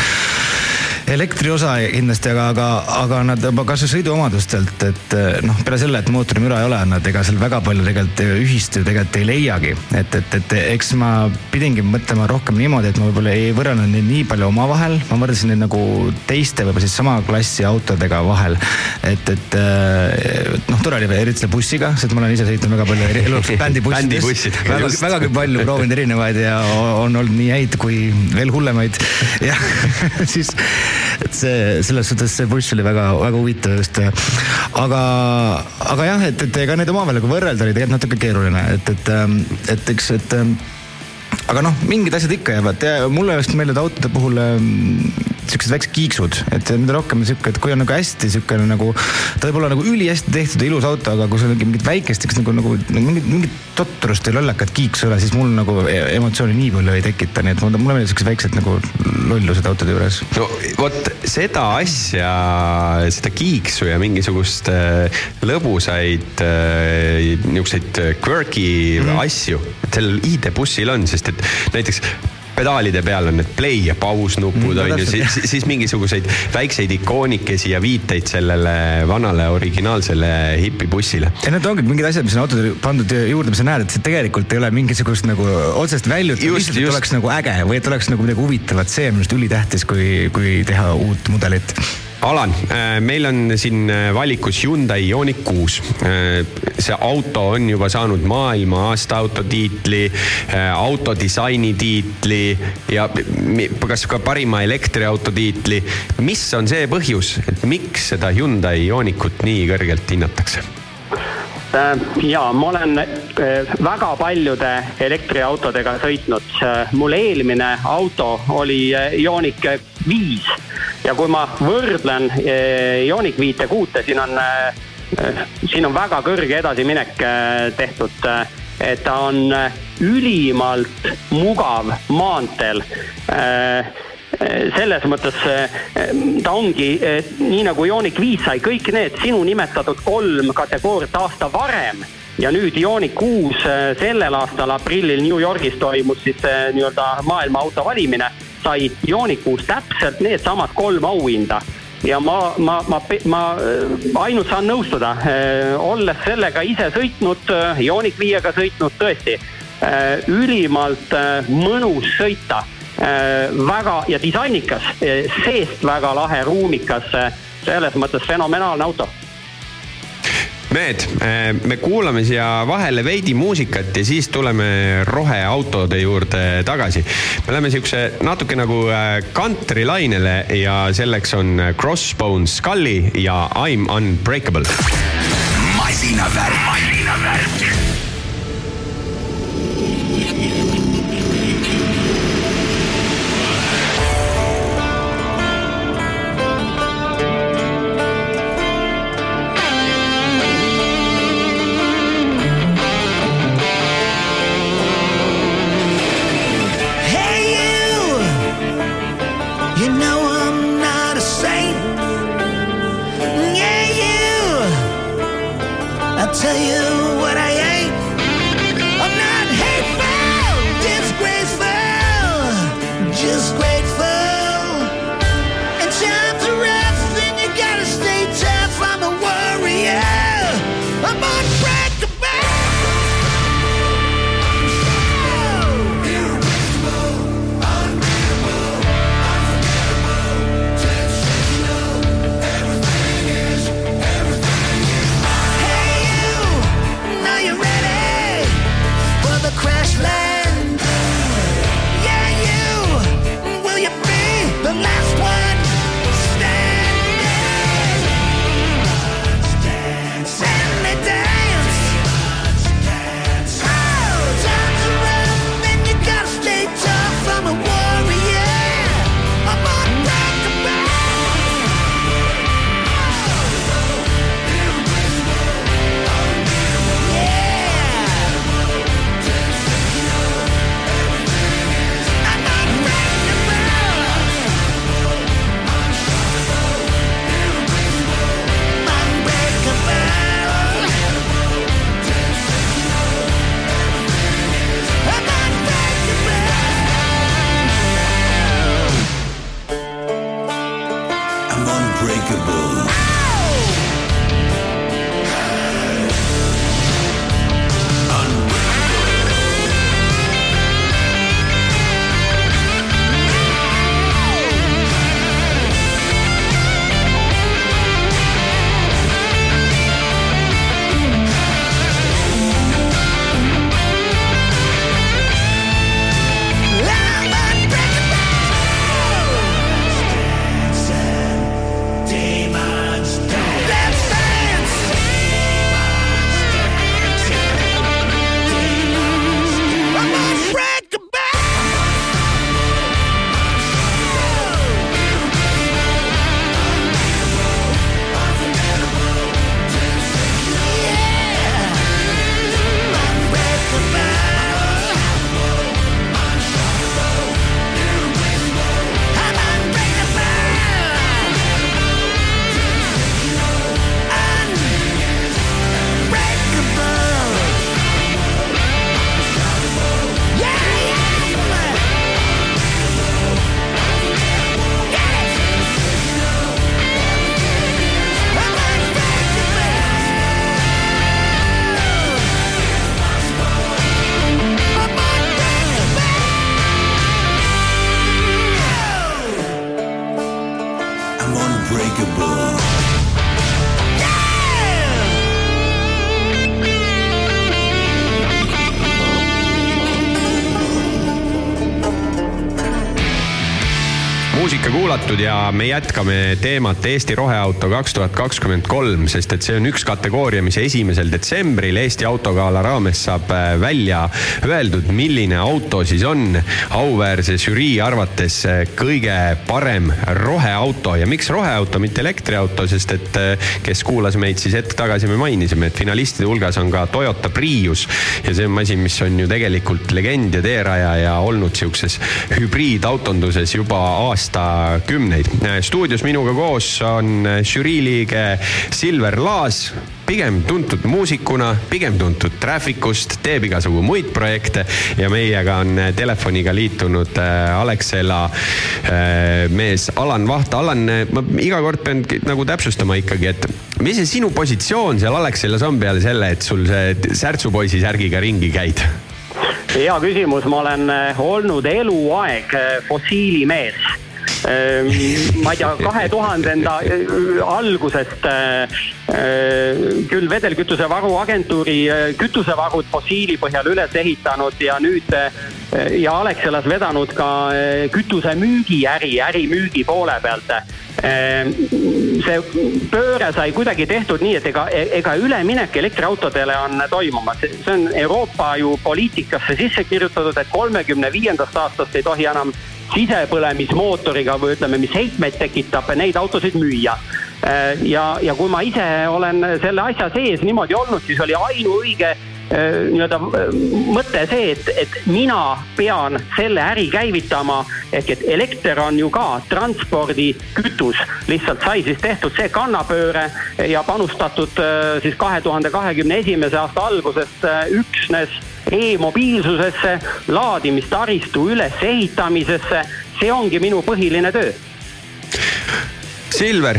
elektriosa kindlasti, aga, aga, aga nad juba kasvõi sõiduomadustelt, et noh, peale selle, et mootorimüra ei ole, nad ega seal väga palju tegelikult ühist ju tegelikult ei leiagi. et, et, et eks ma pidingi mõtlema rohkem niimoodi, et ma võib-olla ei võrrelnud neid nii palju omavahel, ma võrdlesin neid nagu teiste võib-olla siis sama klassi autodega vahel. et, et noh, tore oli eriti selle bussiga, sest ma olen ise sõitnud väga palju elus (laughs) bändibussidest. väga, vägagi palju proovinud erinevaid ja on olnud nii häid kui veel hullemaid. (laughs) ja (laughs) siis et see selles suhtes see buss oli väga, väga huvitav just. aga, aga jah, et, et ega neid omavahel nagu võrrelda oli tegelikult natuke keeruline, et, et, et eks, et aga noh, mingid asjad ikka jäävad ja mulle just meeldivad autode puhul siuksed väiksed kiiksud, et mida rohkem sihuke, et kui on nagu hästi siukene nagu, ta võib olla nagu ülihästi tehtud ja ilus auto, aga kui sul on mingit väikest siukest nagu, nagu, nagu mingit, mingit totrust ja lollakat kiiksu ei ole, siis mul nagu emotsiooni nii palju ei tekita, nii et mulle meeldivad siuksed väiksed nagu lollused autode juures. no vot seda asja, seda kiiksu ja mingisugust äh, lõbusaid äh, niisuguseid quirky mm -hmm. asju sellel ID-bussil on, sest et näiteks pedaalide peal on need play ja paus nupud mm, on ju, siis, siis mingisuguseid väikseid ikoonikesi ja viiteid sellele vanale originaalsele hipibussile. ja need ongi mingid asjad, mis on autodele pandud juurde, mis sa näed, et see tegelikult ei ole mingisugust nagu otsest väljut, lihtsalt et oleks nagu äge või et oleks nagu midagi huvitavat, see on minu arust ülitähtis, kui, kui teha uut mudelit Alan, äh, meil on siin äh, valikus Hyundai Ioniq kuus. Äh, see auto on juba saanud maailma aasta auto tiitli, autodisaini tiitli ja kas ka parima elektriauto tiitli. mis on see põhjus, et miks seda Hyundai Ioniqut nii kõrgelt hinnatakse? Ja ma olen väga paljude elektriautodega sõitnud. mul eelmine auto oli Ioniq viis ja kui ma võrdlen Ioniq viite kuute, siin on, siin on väga kõrge edasiminek eh, tehtud. et ta on ülimalt mugav maanteel selles mõttes ta ongi nii nagu Ioniq viis sai kõik need sinu nimetatud kolm kategooriat aasta varem ja nüüd Ioniq kuus sellel aastal aprillil New Yorgis toimus siis nii-öelda maailma auto valimine sai joonikuus täpselt needsamad kolm auhinda ja ma, ma, ma, ma ainult saan nõustuda, olles sellega ise sõitnud, äh, viiega sõitnud, tõesti ülimalt mõnus sõita. Väga ja disainikas, seest väga lahe, ruumikas, selles mõttes fenomenaalne auto mehed, eh, me kuulame siia vahele veidi muusikat ja siis tuleme roheautode juurde tagasi. me läheme siukse natuke nagu country eh, lainele ja selleks on Crossbones Scully ja I m unbreakable. masinavärk, masinavärk kuulatud ja me jätkame teemat Eesti roheauto kaks tuhat kakskümmend kolm, sest et see on üks kategooria, mis esimesel detsembril Eesti autogala raames saab äh, välja öeldud, milline auto siis on auväärse žürii arvates äh, kõige parem roheauto. Ja miks roheauto, mitte elektriauto, sest et äh, kes kuulas meid, siis hetk tagasi me mainisime, et finalistide hulgas on ka Toyota Prius. Ja see on masin, mis on ju tegelikult legend ja teerajaja olnud siukses hübriidautonduses juba aastakümneid. Stuudios minuga koos on žürii liige Silver Laas pigem tuntud muusikuna, pigem tuntud Trafficust, teeb igasugu muid projekte ja meiega on telefoniga liitunud äh, Alexela mees Alan Vaht. Alan, ma iga kord pean nagu täpsustama ikkagi, et mis see sinu positsioon seal Alexelas on peale selle, et sul see särtsupoisi särgiga ringi käid? hea küsimus, ma olen olnud eluaeg fossiilimees ma ei tea, kahe tuhandenda algusest küll vedelkütuse varuagentuuri kütusevarud fossiili põhjal üles ehitanud ja nüüd ja Alexelas vedanud ka kütuse müügiäri, ärimüügi poole pealt. see pööre sai kuidagi tehtud nii, et ega, ega üleminek elektriautodele on toimumas, see on Euroopa ju poliitikasse sisse kirjutatud, et kolmekümne viiendast aastast ei tohi enam sisepõlemismootoriga või ütleme, mis heitmeid tekitab, neid autosid müüa. ja, ja kui ma ise olen selle asja sees niimoodi olnud, siis oli ainuõige nii-öelda mõte see, et, et mina pean selle äri käivitama. ehk et elekter on ju ka transpordikütus, lihtsalt sai siis tehtud see kannapööre ja panustatud siis kahe tuhande kahekümne esimese aasta algusest üksnes e-mobiilsusesse, laadimistaristu ülesehitamisesse, see ongi minu põhiline töö Silver,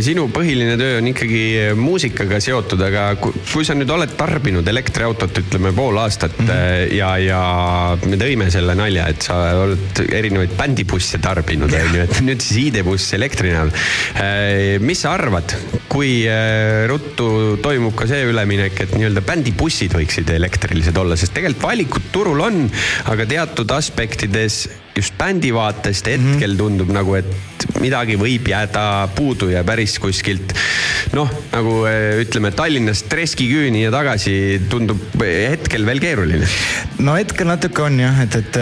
sinu põhiline töö on ikkagi muusikaga seotud, aga kui sa nüüd oled tarbinud elektriautot, ütleme pool aastat mm -hmm. ja, ja me tõime selle nalja, et sa oled erinevaid bändibusse tarbinud, on ju, et (laughs) nüüd siis ID-buss elektri näol. mis sa arvad, kui ruttu toimub ka see üleminek, et nii-öelda bändibussid võiksid elektrilised olla, sest tegelikult valikut turul on, aga teatud aspektides just bändi vaatest hetkel tundub nagu, et midagi võib jääda puudu ja päris kuskilt noh, nagu ütleme Tallinnast Treskiküüni ja tagasi tundub hetkel veel keeruline. no hetkel natuke on jah, et, et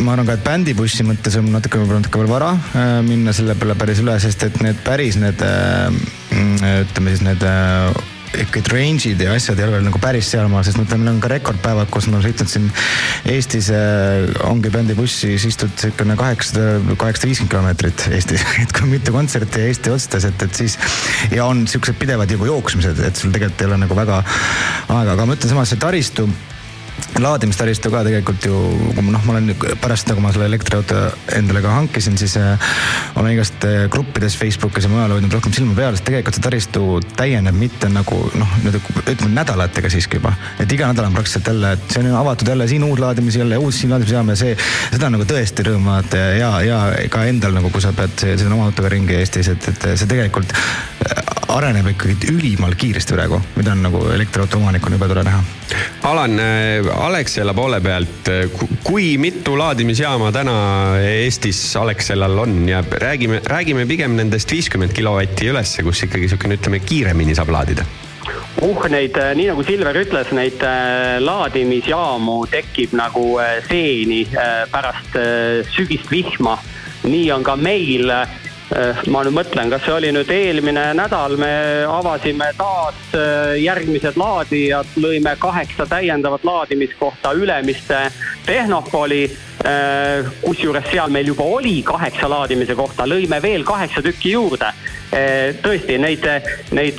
ma arvan ka, et bändibussi mõttes on natuke, võib-olla natuke veel vara minna selle peale päris üle, sest et need päris need ütleme siis need kõik range'id ja asjad ei ole veel nagu päris sealmaal, sest ütlen, meil on ka rekordpäevad, kus ma olen sõitnud siin Eestis äh, ongi bändibussis istud siukene kaheksasada, kaheksasada viiskümmend kilomeetrit Eestis, (laughs) et kui mitu kontserti Eesti otsas, et, et siis ja on siuksed pidevad nagu jooksmised, et sul tegelikult ei ole nagu väga aega, aga ma ütlen samas see taristu laadimistaristu ka tegelikult ju, noh, ma olen pärast nagu ma selle elektriauto endale ka hankisin, siis äh, olen igast äh, gruppides Facebookis ja mujal hoidnud rohkem silma peal, sest tegelikult see taristu täieneb mitte nagu noh, ütleme nädalatega siiski juba. et iga nädal on praktiliselt jälle, et see on avatud jälle siin uus laadimis, jälle uus siin laadimisjaam ja see, seda on nagu tõesti rõõm vaadata ja, ja ka endal nagu, kui sa pead sõitma oma autoga ringi Eestis, et, et see tegelikult areneb ikkagi ülimalt kiiresti praegu, mida on nagu elektriauto omanikuna juba tore näha. Alan, Alexela poole pealt, kui mitu laadimisjaama täna Eestis Alexelal on ja räägime, räägime pigem nendest viiskümmend kilovatti ülesse, kus ikkagi sihukene, ütleme kiiremini saab laadida uh, neid, nii nagu Silver ütles, neid äh, laadimisjaamu tekib nagu äh, seeni äh, pärast sügist vihma. nii on ka meil ma nüüd mõtlen, kas see oli nüüd eelmine nädal, me avasime taas järgmised laadijad, lõime kaheksa täiendavat laadimiskohta Ülemiste Tehnopoli. kusjuures seal meil juba oli kaheksa laadimise kohta, lõime veel kaheksa tükki juurde. tõesti, neid, neid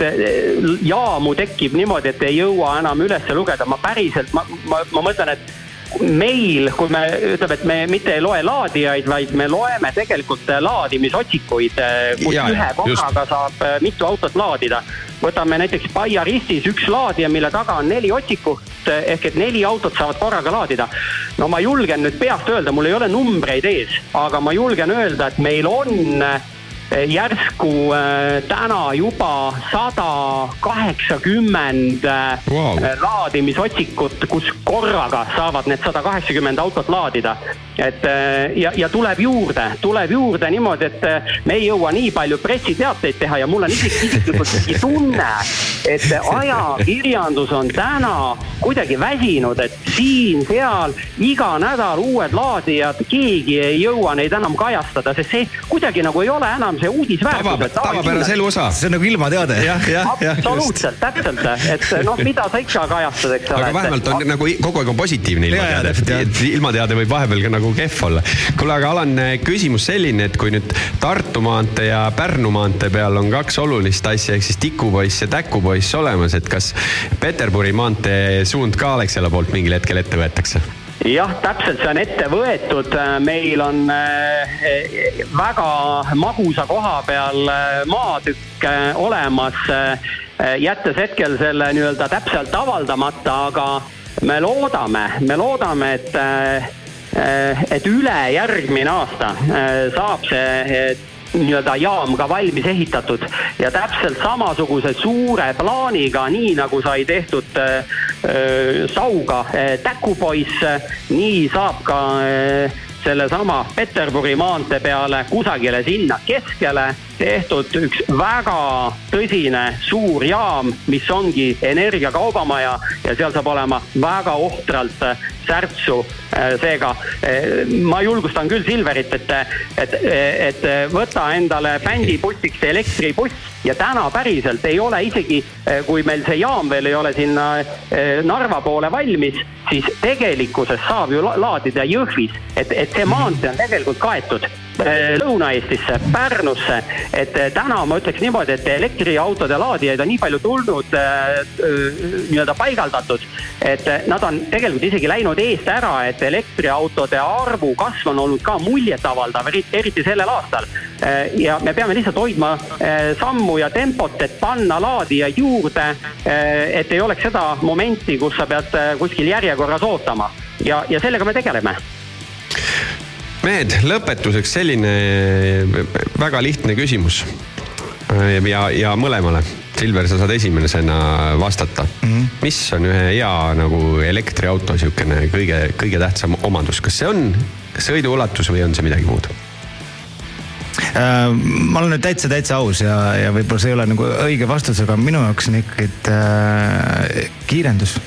jaamu tekib niimoodi, et ei jõua enam üles lugeda, ma päriselt, ma, ma, ma mõtlen, et meil, kui me ütleme, et me mitte ei loe laadijaid, vaid me loeme tegelikult laadimisotsikuid, kus ja, ühe korraga saab mitu autot laadida. võtame näiteks Paia ristis üks laadija, mille taga on neli otsikut ehk et neli autot saavad korraga laadida. no ma julgen nüüd peast öelda, mul ei ole numbreid ees, aga ma julgen öelda, et meil on järsku äh, täna juba sada kaheksakümmend Wow. laadimisotsikut, kus korraga saavad need sada kaheksakümmend autot laadida. et äh, ja, ja tuleb juurde, tuleb juurde niimoodi, et äh, me ei jõua nii palju pressiteateid teha ja mul on isik- isiklikult (laughs) tunne, et ajakirjandus on täna kuidagi väsinud, et siin-seal iga nädal uued laadijad, keegi ei jõua neid enam kajastada, sest see kuidagi nagu ei ole enam see uudisväärtus. tavapärase elu osa. see on nagu ilmateade. absoluutselt, täpselt, et noh, mida sa ikka kajastad, eks ole. aga vähemalt on nagu kogu aeg on positiivne ilmateade ilmateade võib vahepeal ka nagu kehv olla. kuule, aga Alan, küsimus selline, et kui nüüd Tartu maantee ja Pärnu maantee peal on kaks olulist asja ehk siis tikupoiss ja täkupoiss olemas, et kas Peterburi maantee suund ka Alexela poolt mingil hetkel ette võetakse? jah, täpselt, see on ette võetud, meil on äh, väga magusa koha peal äh, maatükk äh, olemas, jättes hetkel selle nii-öelda täpselt avaldamata, aga me loodame, me loodame, et äh, et ülejärgmine aasta äh, saab see äh, nii-öelda jaam ka valmis ehitatud ja täpselt samasuguse suure plaaniga, nii nagu sai tehtud äh, äh, Sauga äh, Täkupoiss, nii saab ka äh, sellesama Peterburi maantee peale kusagile sinna keskele tehtud üks väga tõsine suur jaam, mis ongi energiakaubamaja ja seal saab olema väga ohtralt särtsu. seega ma julgustan küll Silverit, et, et, et võta endale bändibussiks elektribuss ja täna päriselt ei ole isegi, kui meil see jaam veel ei ole sinna eh, Narva poole valmis, siis tegelikkuses saab ju la- laadida Jõhvis, et, et see maantee on tegelikult kaetud. eh, Lõuna-Eestisse, Pärnusse, et eh, täna ma ütleks niimoodi, et elektriautode laadijaid on nii palju tulnud eh, nii-öelda paigaldatud, et nad on tegelikult isegi läinud eest ära, et elektriautode arvu kasv on olnud ka muljetavaldav, eriti sellel aastal. ja me peame lihtsalt hoidma sammu ja tempot, et panna laadija juurde, et ei oleks seda momenti, kus sa pead kuskil järjekorras ootama. Ja, ja sellega me tegeleme mehed, lõpetuseks selline väga lihtne küsimus. ja, ja mõlemale. Silver, sa saad esimesena vastata mm. -hmm. mis on ühe hea nagu elektriauto siukene kõige, kõige tähtsam omadus, kas see on sõiduulatus või on see midagi muud? Äh, ma olen nüüd täitsa, täitsa aus ja, ja võib-olla see ei ole nagu õige vastus, aga minu jaoks on ikkagi äh, kiirendus.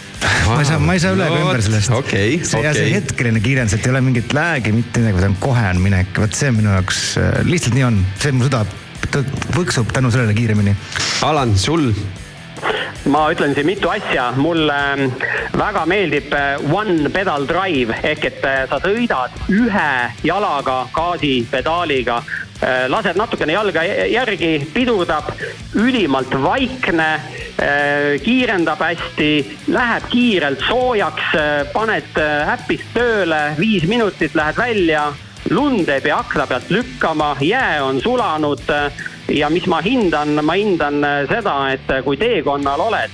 Ma ei saa, ma ei saa üle ega ümber sellest. okei, see ja see okei. hetkeline kiirendus, et ei ole mingit läägi, mitte midagi, vaid on kohe on minek, vot see on minu jaoks äh, lihtsalt nii on, see mu süda põksub tänu sellele kiiremini. Alan, sul? ma ütlen siin mitu asja, mulle ähm, väga meeldib äh, one pedal drive ehk et äh, sa sõidad ühe jalaga gaasipedaaliga, lased natukene jalga jä- järgi, pidurdab, ülimalt vaikne, kiirendab hästi, läheb kiirelt soojaks, paned äh, äpist tööle, viis minutit lähed välja lund ei pea akna pealt lükkama, jää on sulanud ja mis ma hindan, ma hindan seda, et kui teekonnal oled,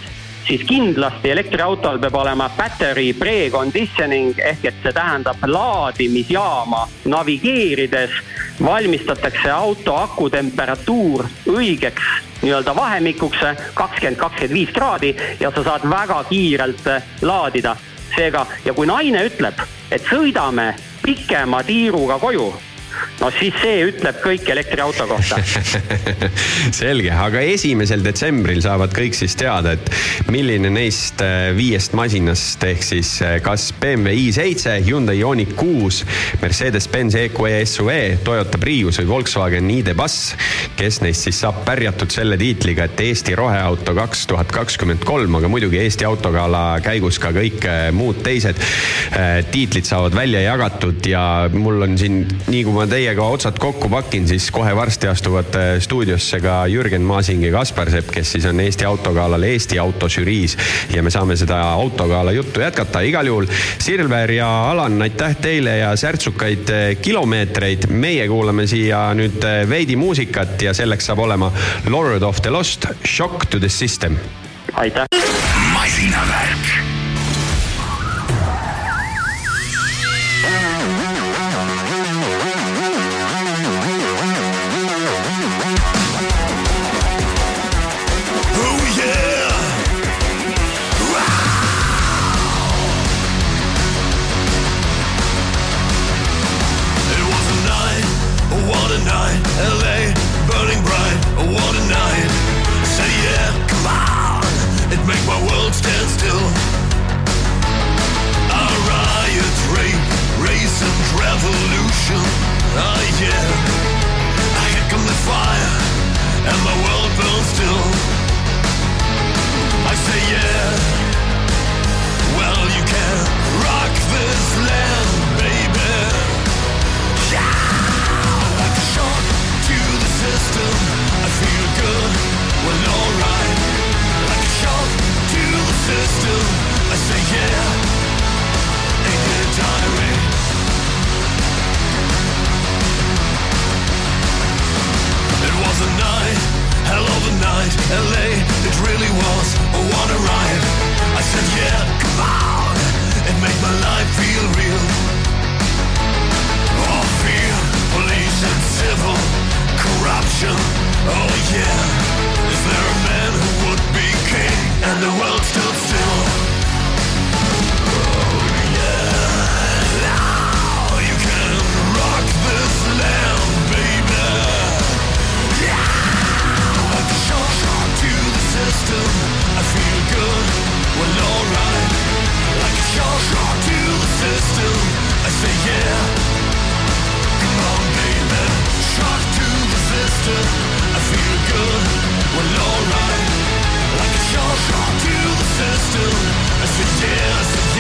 siis kindlasti elektriautol peab olema battery preconditioning ehk et see tähendab laadimisjaama navigeerides valmistatakse auto akutemperatuur õigeks nii-öelda vahemikuks kakskümmend, kakskümmend viis kraadi ja sa saad väga kiirelt laadida. seega, ja kui naine ütleb, et sõidame pikema tiiruga koju, no siis see ütleb kõik elektriauto kohta. (laughs) selge, aga esimesel detsembril saavad kõik siis teada, et milline neist äh, viiest masinast ehk siis äh, kas BMW i7, Hyundai Ioniq kuus, Mercedes-Benz EQE SUV, Toyota Prius või Volkswagen ID.Buzz, kes neist siis saab pärjatud selle tiitliga, et Eesti roheauto kaks tuhat kakskümmend kolm, aga muidugi Eesti autogala käigus ka kõik äh, muud teised tiitlid saavad välja jagatud ja mul on siin, nii kui ma teiega otsad kokku pakin, siis kohe varsti astuvad stuudiosse ka Jürgen Maasing ja Kaspar Sepp, kes siis on Eesti autogalal Eesti autožüriis ja me saame seda autogala juttu jätkata igal juhul. Silver ja Alan, aitäh teile ja särtsukaid äh, kilomeetreid. meie kuulame siia nüüd äh, veidi muusikat ja selleks saab olema Lord of the Lost, Shock to the System aitäh. masinavärk. Make my world stand still. A riot, rape, race and revolution. Ah, yeah. I heckle the fire and my world burns still. I say, yeah. Well, you can rock this land, baby. Yeah. Like a shock to the system. I feel good. Well, alright. I say, yeah. Ain't it was a night, hell of a night, LA, it really was a wanna ride. I said, yeah, come on, and make my life feel real. Fear, police and civil corruption. Oh, yeah, is there a man who be king and the world stood still? Oh, yeah, now you can rock this land, baby. Like a shot to the system I feel good, well alright. Like a shot to the system I say yeah. Come on baby. Shot to the system I feel good, well alright Like a shot shot to the system I say yeah,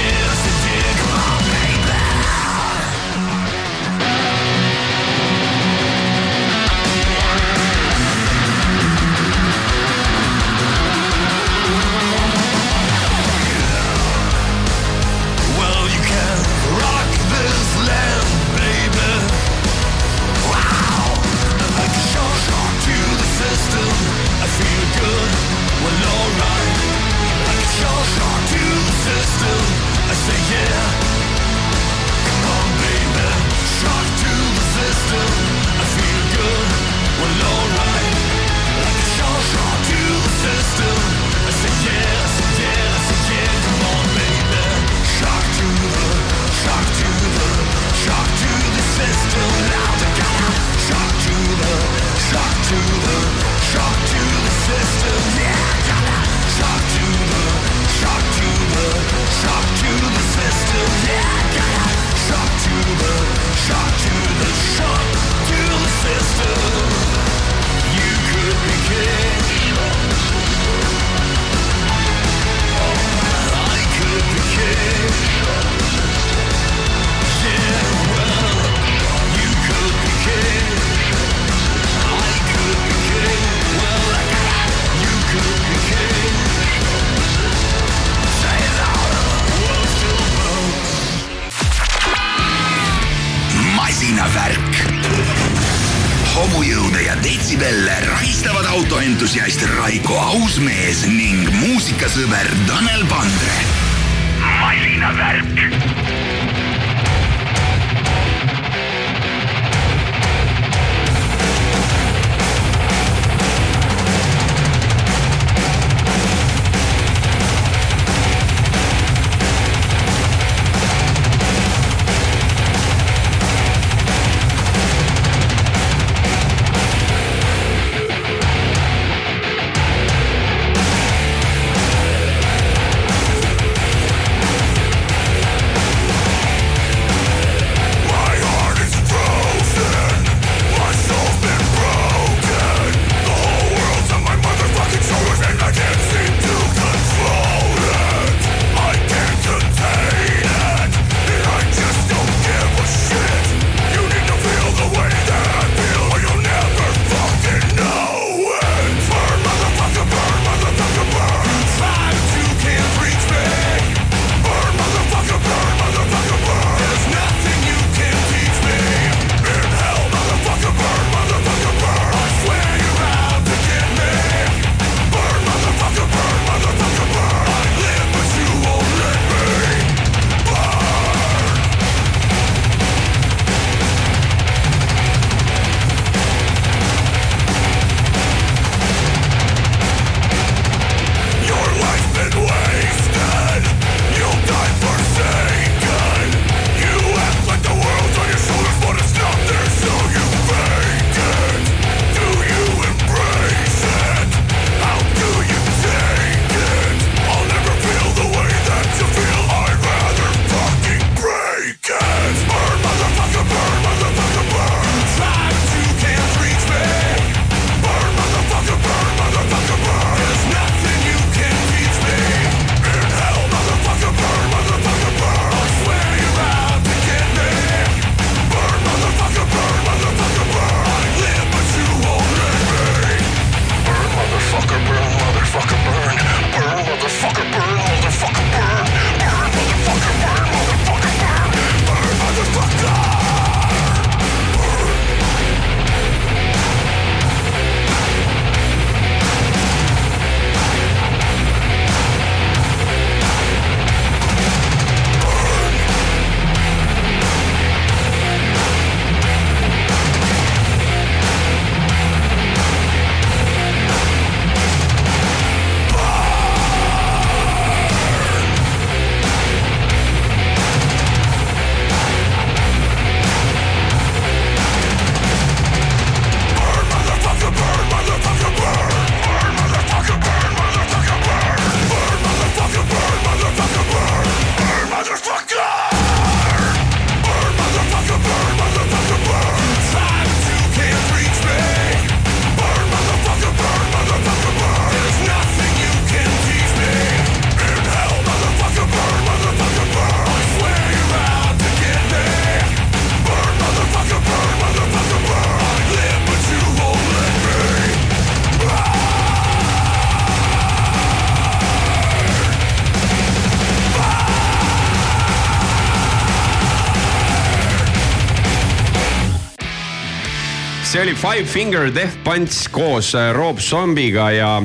oli Five Finger Death Punch koos äh, Rob Zombiga ja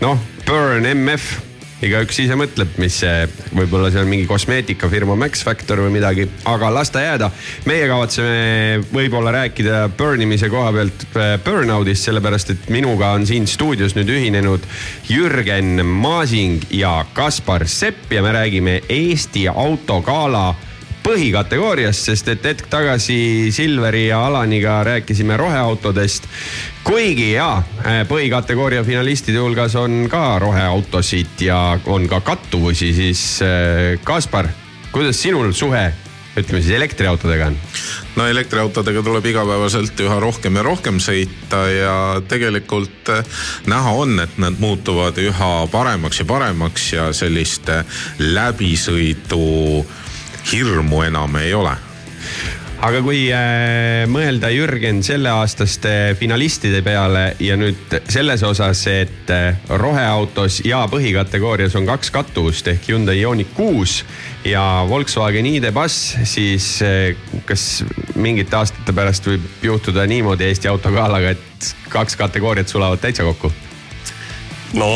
noh, Burn MF igaüks ise mõtleb, mis see, võib-olla see on mingi kosmeetikafirma Max Factor või midagi, aga las ta jääda. meie kavatseme võib-olla rääkida burn imise koha pealt äh, burnout'ist, sellepärast et minuga on siin stuudios nüüd ühinenud Jürgen Maasing ja Kaspar Sepp ja me räägime Eesti autogala põhikategooriast, sest et hetk tagasi Silveri ja Alaniga rääkisime roheautodest. kuigi jaa, põhikategooria finalistide hulgas on ka roheautosid ja on ka kattuvusi, siis äh, Kaspar, kuidas sinul suhe, ütleme siis elektriautodega on? no elektriautodega tuleb igapäevaselt üha rohkem ja rohkem sõita ja tegelikult eh, näha on, et nad muutuvad üha paremaks ja paremaks ja sellist eh, läbisõidu hirmu enam ei ole aga kui äh, mõelda Jürgen selleaastaste finalistide peale ja nüüd selles osas, et äh, roheautos ja põhikategoorias on kaks kattuvust ehk Hyundai Ioniq kuus ja Volkswagen ID.Buzz, siis äh, kas mingite aastate pärast võib juhtuda niimoodi Eesti autogalaga, et kaks kategooriat sulavad täitsa kokku? No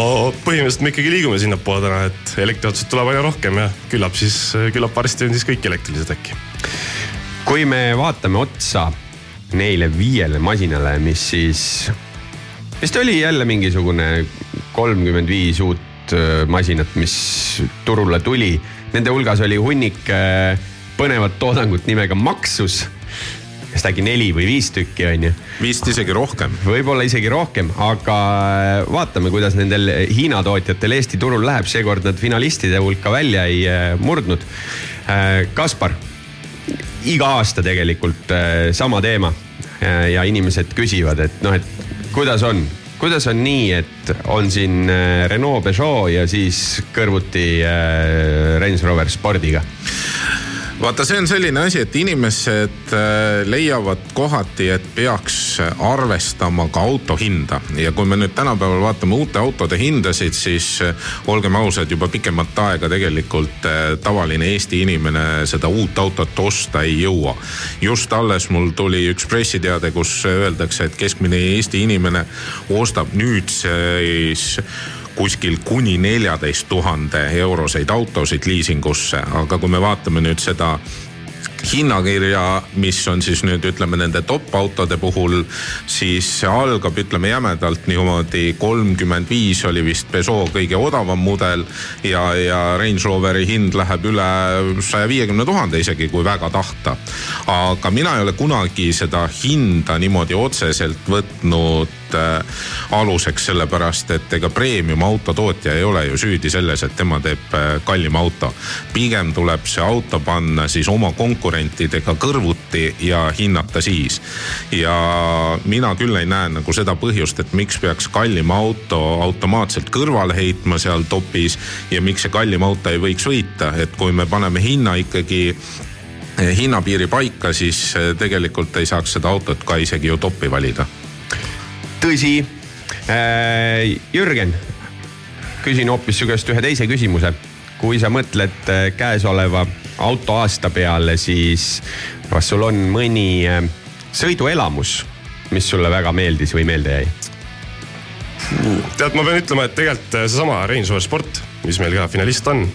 põhimõtteliselt me ikkagi liigume sinnapoole täna, et elektriautosid tuleb aina rohkem ja küllap siis, küllap varsti on siis kõik elektrilised äkki kui me vaatame otsa neile viiele masinale, mis siis, vist oli jälle mingisugune kolmkümmend viis uut äh, masinat, mis turule tuli. Nende hulgas oli hunnik äh, põnevat toodangut nimega Maxus vist äkki neli või viis tükki on ju. vist isegi rohkem. võib-olla isegi rohkem, aga äh, vaatame, kuidas nendel Hiina tootjatel Eesti turul läheb, seekord nad finalistide hulka välja ei murdnud. Kaspar iga aasta tegelikult äh, sama teema äh, ja inimesed küsivad, et noh, et kuidas on, kuidas on nii, et on siin äh, Renault, Peugeot ja siis kõrvuti Range Rover Spordiga vaata, see on selline asi, et inimesed äh, leiavad kohati, et peaks arvestama ka auto hinda ja kui me nüüd tänapäeval vaatame uute autode hindasid, siis äh, olgem ausad, juba pikemat aega tegelikult äh, tavaline Eesti inimene seda uut autot osta ei jõua. just alles mul tuli üks pressiteade, kus öeldakse, et keskmine Eesti inimene ostab nüüd siis kuskil kuni neljateist tuhande euroseid autosid liisingusse, aga kui me vaatame nüüd seda hinnakirja, mis on siis nüüd ütleme nende top autode puhul, siis see algab, ütleme jämedalt niimoodi kolmkümmend viis oli vist Peugeot kõige odavam mudel. ja, ja Range Roveri hind läheb üle saja viiekümne tuhande isegi, kui väga tahta. aga mina ei ole kunagi seda hinda niimoodi otseselt võtnud äh, aluseks, sellepärast et ega premium auto tootja ei ole ju süüdi selles, et tema teeb äh, kallima auto. pigem tuleb see auto panna siis oma konkurentidega kõrvuti ja hinnata siis. ja mina küll ei näe nagu seda põhjust, et miks peaks kallim auto automaatselt kõrvale heitma seal topis ja miks see kallim auto ei võiks võita, et kui me paneme hinna ikkagi eh, hinnapiiri paika, siis eh, tegelikult ei saaks seda autot ka isegi ju toppi valida tõsi äh,. Jürgen, küsin hoopis su käest ühe teise küsimuse. kui sa mõtled äh, käesoleva autoaasta peale, siis kas sul on mõni äh, sõiduelamus, mis sulle väga meeldis või meelde jäi? tead, ma pean ütlema, et tegelikult seesama Rover Sport, mis meil ka finalist on.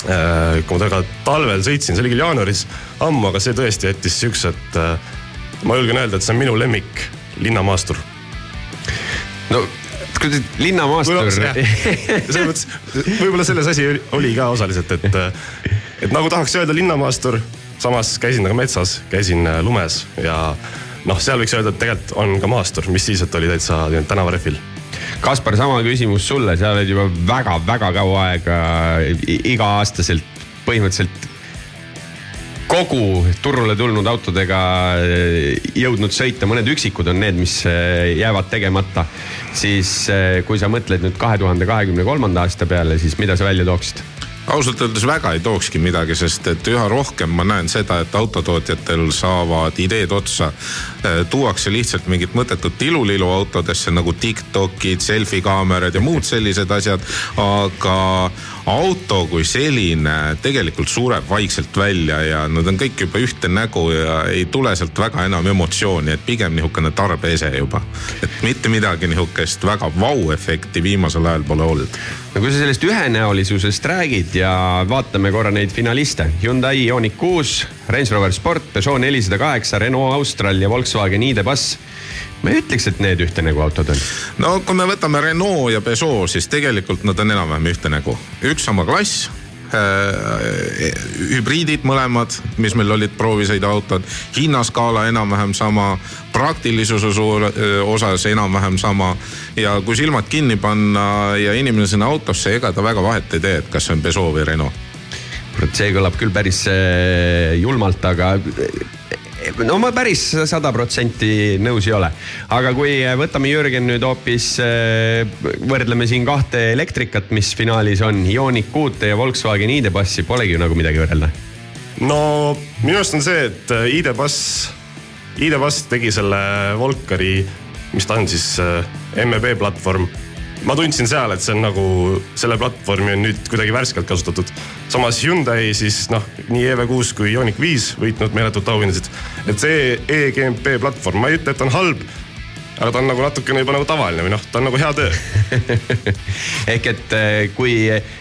kui ma temaga talvel sõitsin, see oli küll jaanuaris ammu, aga see tõesti jättis siukse, et ma julgen öelda, et see on minu lemmik linnamaastur no kuidas linnamaastur. (laughs) selles mõttes, võib-olla selles asi oli ka osaliselt, et, et nagu tahaks öelda linnamaastur, samas käisin aga metsas, käisin äh, lumes ja noh, seal võiks öelda, et tegelikult on ka maastur, mis siis, et oli täitsa tänavarehvil Kaspar, sama küsimus sulle, sa oled juba väga-väga kaua aega iga-aastaselt põhimõtteliselt kogu turule tulnud autodega eh, jõudnud sõita, mõned üksikud on need, mis eh, jäävad tegemata. siis eh, kui sa mõtled nüüd kahe tuhande kahekümne kolmanda aasta peale, siis mida sa välja tooksid? ausalt öeldes väga ei tookski midagi, sest et üha rohkem ma näen seda, et autotootjatel saavad ideed otsa. Tuuakse lihtsalt mingit mõttetut tilulilu autodesse nagu Tiktokid, selfie kaamerad ja muud sellised asjad, aga auto kui selline tegelikult sureb vaikselt välja ja nad on kõik juba ühte nägu ja ei tule sealt väga enam emotsiooni, et pigem nihukene tarbeese juba. et mitte midagi nihukest väga vau-efekti viimasel ajal pole olnud. no kui sa sellest ühenäolisusest räägid ja vaatame korra neid finaliste. Hyundai Ioniq kuus, Range Rover Sport, Peugeot nelisada kaheksa, Renault Austral ja Volkswagen ID.Buzz ma ei ütleks, et need ühte nägu autod on. no kui me võtame Renault ja Peugeot, siis tegelikult nad on enam-vähem ühte nägu. üks sama klass äh, hübriidid mõlemad, mis meil olid proovisõiduautod, hinnaskaala enam-vähem sama, praktilisuse suur, öö, osas enam-vähem sama. ja kui silmad kinni panna ja inimene sinna autosse, ega ta väga vahet ei tee, et kas see on Peugeot või Renault. See kõlab küll päris äh, julmalt, aga no ma päris sada protsenti nõus ei ole. aga kui võtame Jürgen nüüd hoopis, äh, võrdleme siin kahte elektrikat, mis finaalis on, Ioniq kuute ja Volkswagen ID.Buzzi, polegi ju nagu midagi võrrelda. no minu arust on see, et äh, ID.Buzz, ID.Buzz tegi selle Volkari, mis ta on siis, MEB platvorm ma tundsin seal, et see on nagu, selle platvormi on nüüd kuidagi värskelt kasutatud. samas Hyundai siis noh, nii EV6 kui Ioniq viis võitnud meeletut auhindasid. et see EGMP platvorm, ma ei ütle, et on halb, aga ta on nagu natukene juba nagu tavaline või noh, ta on nagu hea töö. (laughs) ehk et eh, kui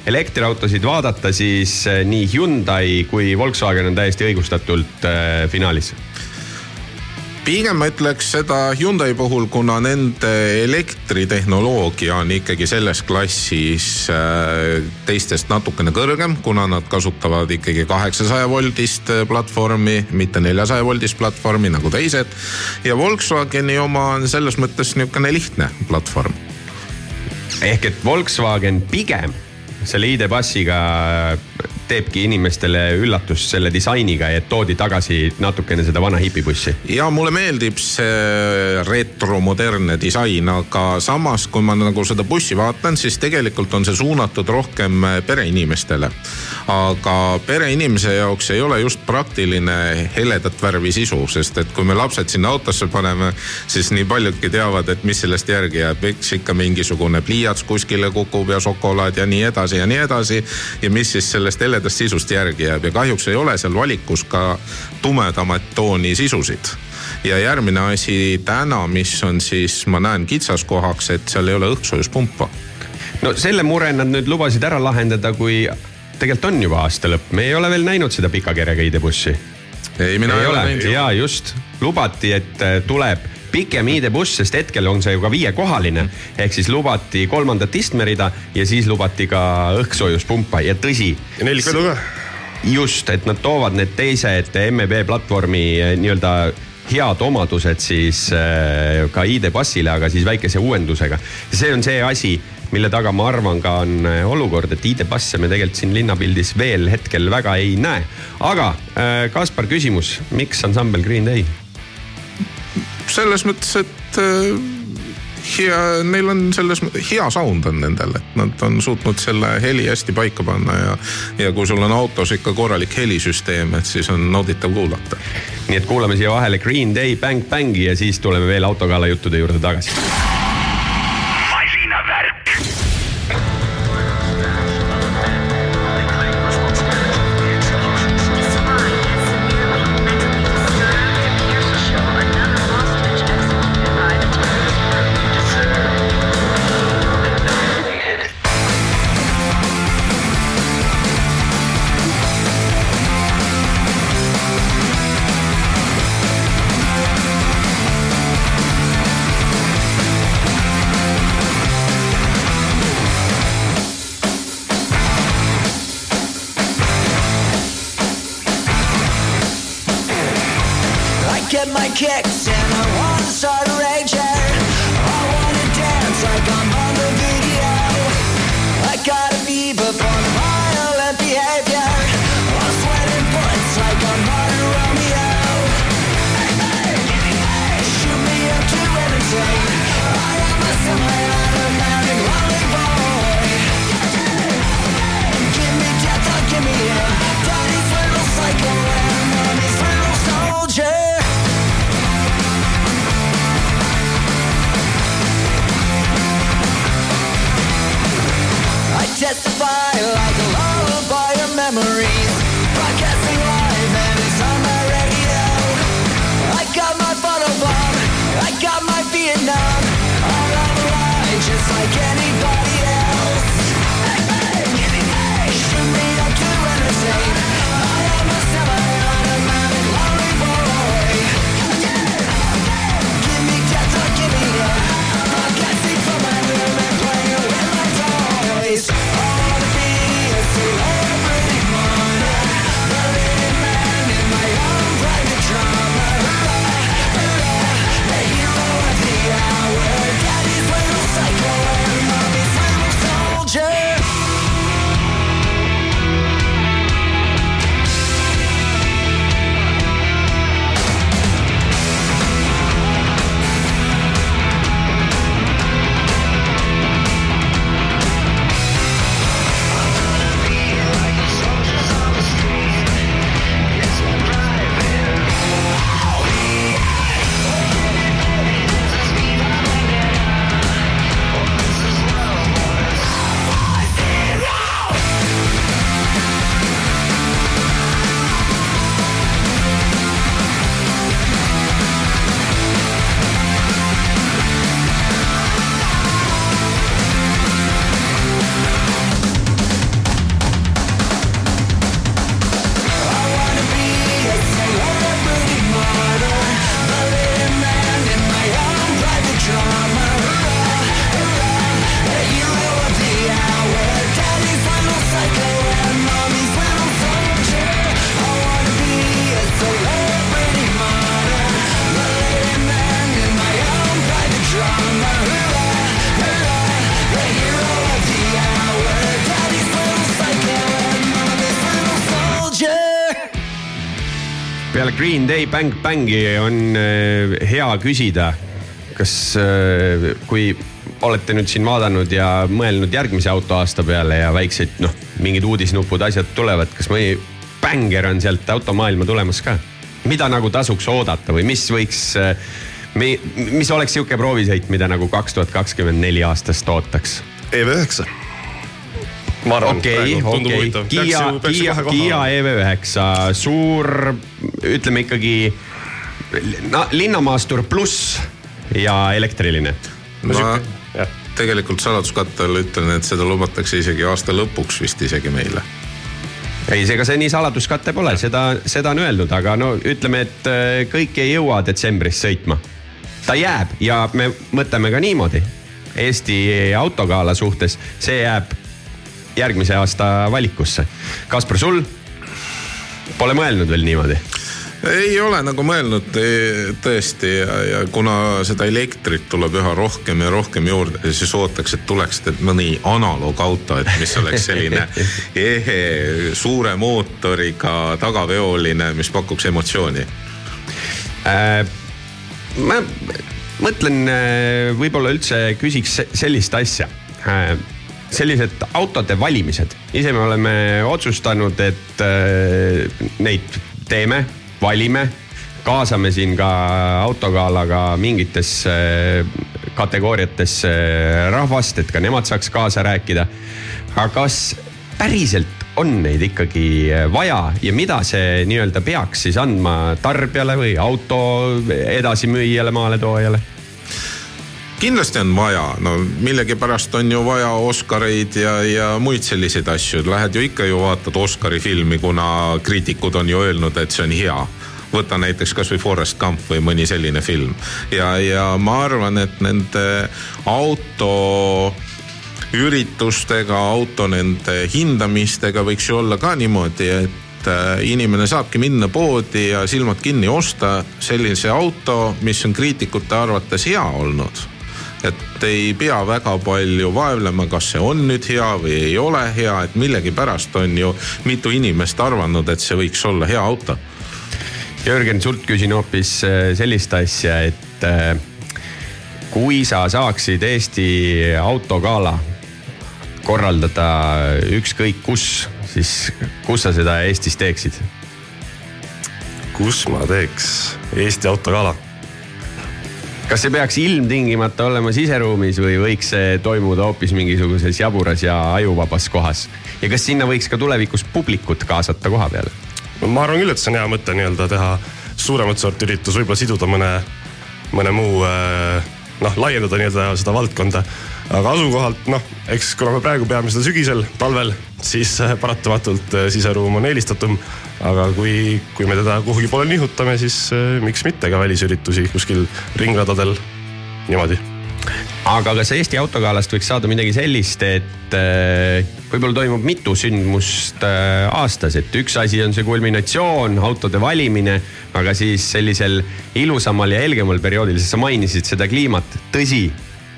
elektriautosid vaadata, siis eh, nii Hyundai kui Volkswagen on täiesti õigustatult eh, finaalis pigem ma ütleks seda Hyundai puhul, kuna nende elektritehnoloogia on ikkagi selles klassis äh, teistest natukene kõrgem, kuna nad kasutavad ikkagi kaheksasaja voldist äh, platvormi, mitte neljasaja voldist platvormi nagu teised. ja Volkswageni oma on selles mõttes niisugune lihtne platvorm. ehk et Volkswagen pigem selle ID.Bussiga teebki inimestele üllatust selle disainiga, et toodi tagasi natukene seda vana hipibussi. ja mulle meeldib see retromodernne disain, aga samas, kui ma nagu seda bussi vaatan, siis tegelikult on see suunatud rohkem pereinimestele. aga pereinimese jaoks ei ole just praktiline heledat värvi sisu, sest et kui me lapsed sinna autosse paneme, siis nii paljudki teavad, et mis sellest järgi jääb, eks ikka mingisugune pliiats kuskile kukub ja šokolaad ja nii edasi ja nii edasi. ja mis siis sellest heledast heledast sisust järgi jääb ja kahjuks ei ole seal valikus ka tumedamat tooni sisusid ja järgmine asi täna, mis on siis, ma näen kitsaskohaks, et seal ei ole õhksoojuspumpa. no selle mure nad nüüd lubasid ära lahendada, kui tegelikult on juba aasta lõpp, me ei ole veel näinud seda pika kerega ID.Bussi. ei, mina ei, ei ole näinud. ja just, lubati, et äh, tuleb pikem ID.Buss, sest hetkel on see ju ka viiekohaline. ehk siis lubati kolmandat istmerida ja siis lubati ka õhksoojuspumpa ja tõsi. ja nelikvedu ka. just, et nad toovad need teised MEB platvormi eh, nii-öelda head omadused siis äh, ka ID.Bussile, aga siis väikese uuendusega. see on see asi, mille taga ma arvan ka on eh, olukord, et ID.Busse me tegelikult siin linnapildis veel hetkel väga ei näe. aga Kaspar, küsimus, miks ansambel Green Day? Selles mõttes, et äh, hea, neil on selles hea sound on nendel, et nad on suutnud selle heli hästi paika panna ja. ja kui sul on autos ikka korralik helisüsteem, et siis on nauditav kuulata. nii et kuulame siia vahele Green Day Bang Bangi ja siis tuleme veel autogala juttude juurde tagasi. Green Day Bang Bangi on äh, hea küsida, kas äh, kui olete nüüd siin vaadanud ja mõelnud järgmise autoaasta peale ja väikseid noh, mingid uudisnupud, asjad tulevad, kas mõni bänger on sealt automaailma tulemas ka? mida nagu tasuks oodata või mis võiks, mis oleks sihuke proovisõit, mida nagu kaks tuhat kakskümmend neli aastast ootaks? EV9 ma arvan okei, okei, Kiia, Kiia, Kiia EV9, suur, ütleme ikkagi na, linnamaastur pluss ja elektriline. ma tegelikult saladuskatte all ütlen, et seda lubatakse isegi aasta lõpuks vist isegi meile. Ei, ega see nii saladuskate pole, seda, seda on öeldud, aga no ütleme, et äh, kõik ei jõua detsembris sõitma. ta jääb ja me mõtleme ka niimoodi. Eesti autogala suhtes, see jääb järgmise aasta valikusse. Kaspar, sul pole mõelnud veel niimoodi? ei ole nagu mõelnud tõesti ja, ja kuna seda elektrit tuleb üha rohkem ja rohkem juurde, siis ootaks, et tuleks mõni analoogauto, et mis oleks selline (laughs) ehe, suure mootoriga tagaveoline, mis pakuks emotsiooni. Äh, ma mõtlen, võib-olla üldse küsiks se- sellist asja. Sellised autode valimised, ise me oleme otsustanud, et äh, neid teeme, valime, kaasame siin ka autogalaga mingitesse kategooriatesse rahvast, et ka nemad saaks kaasa rääkida. aga kas päriselt on neid ikkagi vaja ja mida see nii-öelda peaks siis andma tarbijale või auto edasimüüjale, maaletoojale? Kindlasti on vaja, no millegipärast on ju vaja Oscareid ja, ja muid selliseid asju, lähed ju ikka ju vaatad Oscari filmi, kuna kriitikud on ju öelnud, et see on hea. Võta näiteks kasvõi Forest Gump või mõni selline film. Ja, ja ma arvan, et nende auto üritustega, auto nende hindamistega võiks ju olla ka niimoodi, et äh, inimene saabki minna poodi ja silmad kinni osta sellise auto, mis on kriitikute arvates hea olnud et ei pea väga palju vaevlema, kas see on nüüd hea või ei ole hea, et millegipärast on ju mitu inimest arvanud, et see võiks olla hea auto. Jörgen, sult küsin hoopis äh, sellist asja, et äh, kui sa saaksid Eesti autogala korraldada ükskõik kus, siis kus sa seda Eestis teeksid? kus ma teeks Eesti autogala? Kas see peaks ilmtingimata olema siseruumis või võiks see toimuda hoopis mingisuguses jaburas ja ajuvabas kohas? ja kas sinna võiks ka tulevikus publikut kaasata koha peale? ma arvan küll, et see on hea mõte nii-öelda teha suuremat sorti üritus, võib-olla siduda mõne, mõne muu äh, noh, laiendada nii-öelda seda valdkonda. Aga asukohalt noh, eks kuna me praegu peame seda sügisel, talvel, siis äh, paratamatult äh, siseruum on eelistatum. aga kui, kui me teda kuhugi poole nihutame, siis äh, miks mitte ka välisüritusi kuskil ringradadel. Niimoodi. Aga kas Eesti autogalast võiks saada midagi sellist, et võib-olla toimub mitu sündmust aastas, et üks asi on see kulminatsioon, autode valimine, aga siis sellisel ilusamal ja helgemal perioodil, sest sa mainisid seda kliimat, tõsi,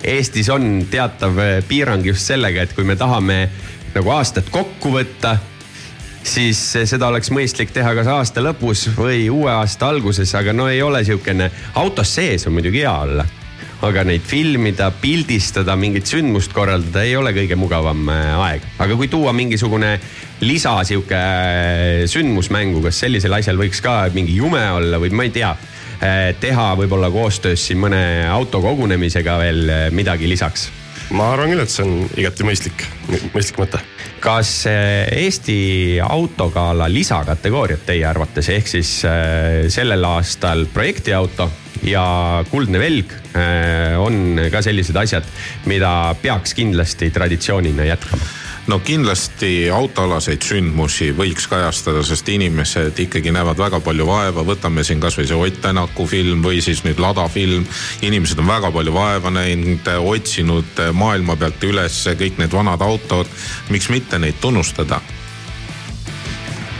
Eestis on teatav äh, piirang just sellega, et kui me tahame nagu aastat kokku võtta siis seda oleks mõistlik teha kas aasta lõpus või uue aasta alguses, aga no ei ole sihukene, autos sees on muidugi hea olla aga neid filmida, pildistada, mingit sündmust korraldada ei ole kõige mugavam äh, aeg. aga kui tuua mingisugune lisa sihuke äh, sündmus mängu, kas sellisel asjal võiks ka mingi jume olla või ma ei tea, teha võib-olla koostöös siin mõne autokogunemisega veel midagi lisaks? ma arvan küll, et see on igati mõistlik, mõistlik mõte. kas Eesti autogala lisakategooriad teie arvates, ehk siis sellel aastal projektiauto ja kuldne velg äh, on ka sellised asjad, mida peaks kindlasti traditsioonina jätkama no kindlasti autoalaseid sündmusi võiks kajastada, sest inimesed ikkagi näevad väga palju vaeva, võtame siin kasvõi see Ott Tänaku film või siis nüüd Lada film. inimesed on väga palju vaeva näinud, otsinud maailma pealt üles kõik need vanad autod. miks mitte neid tunnustada?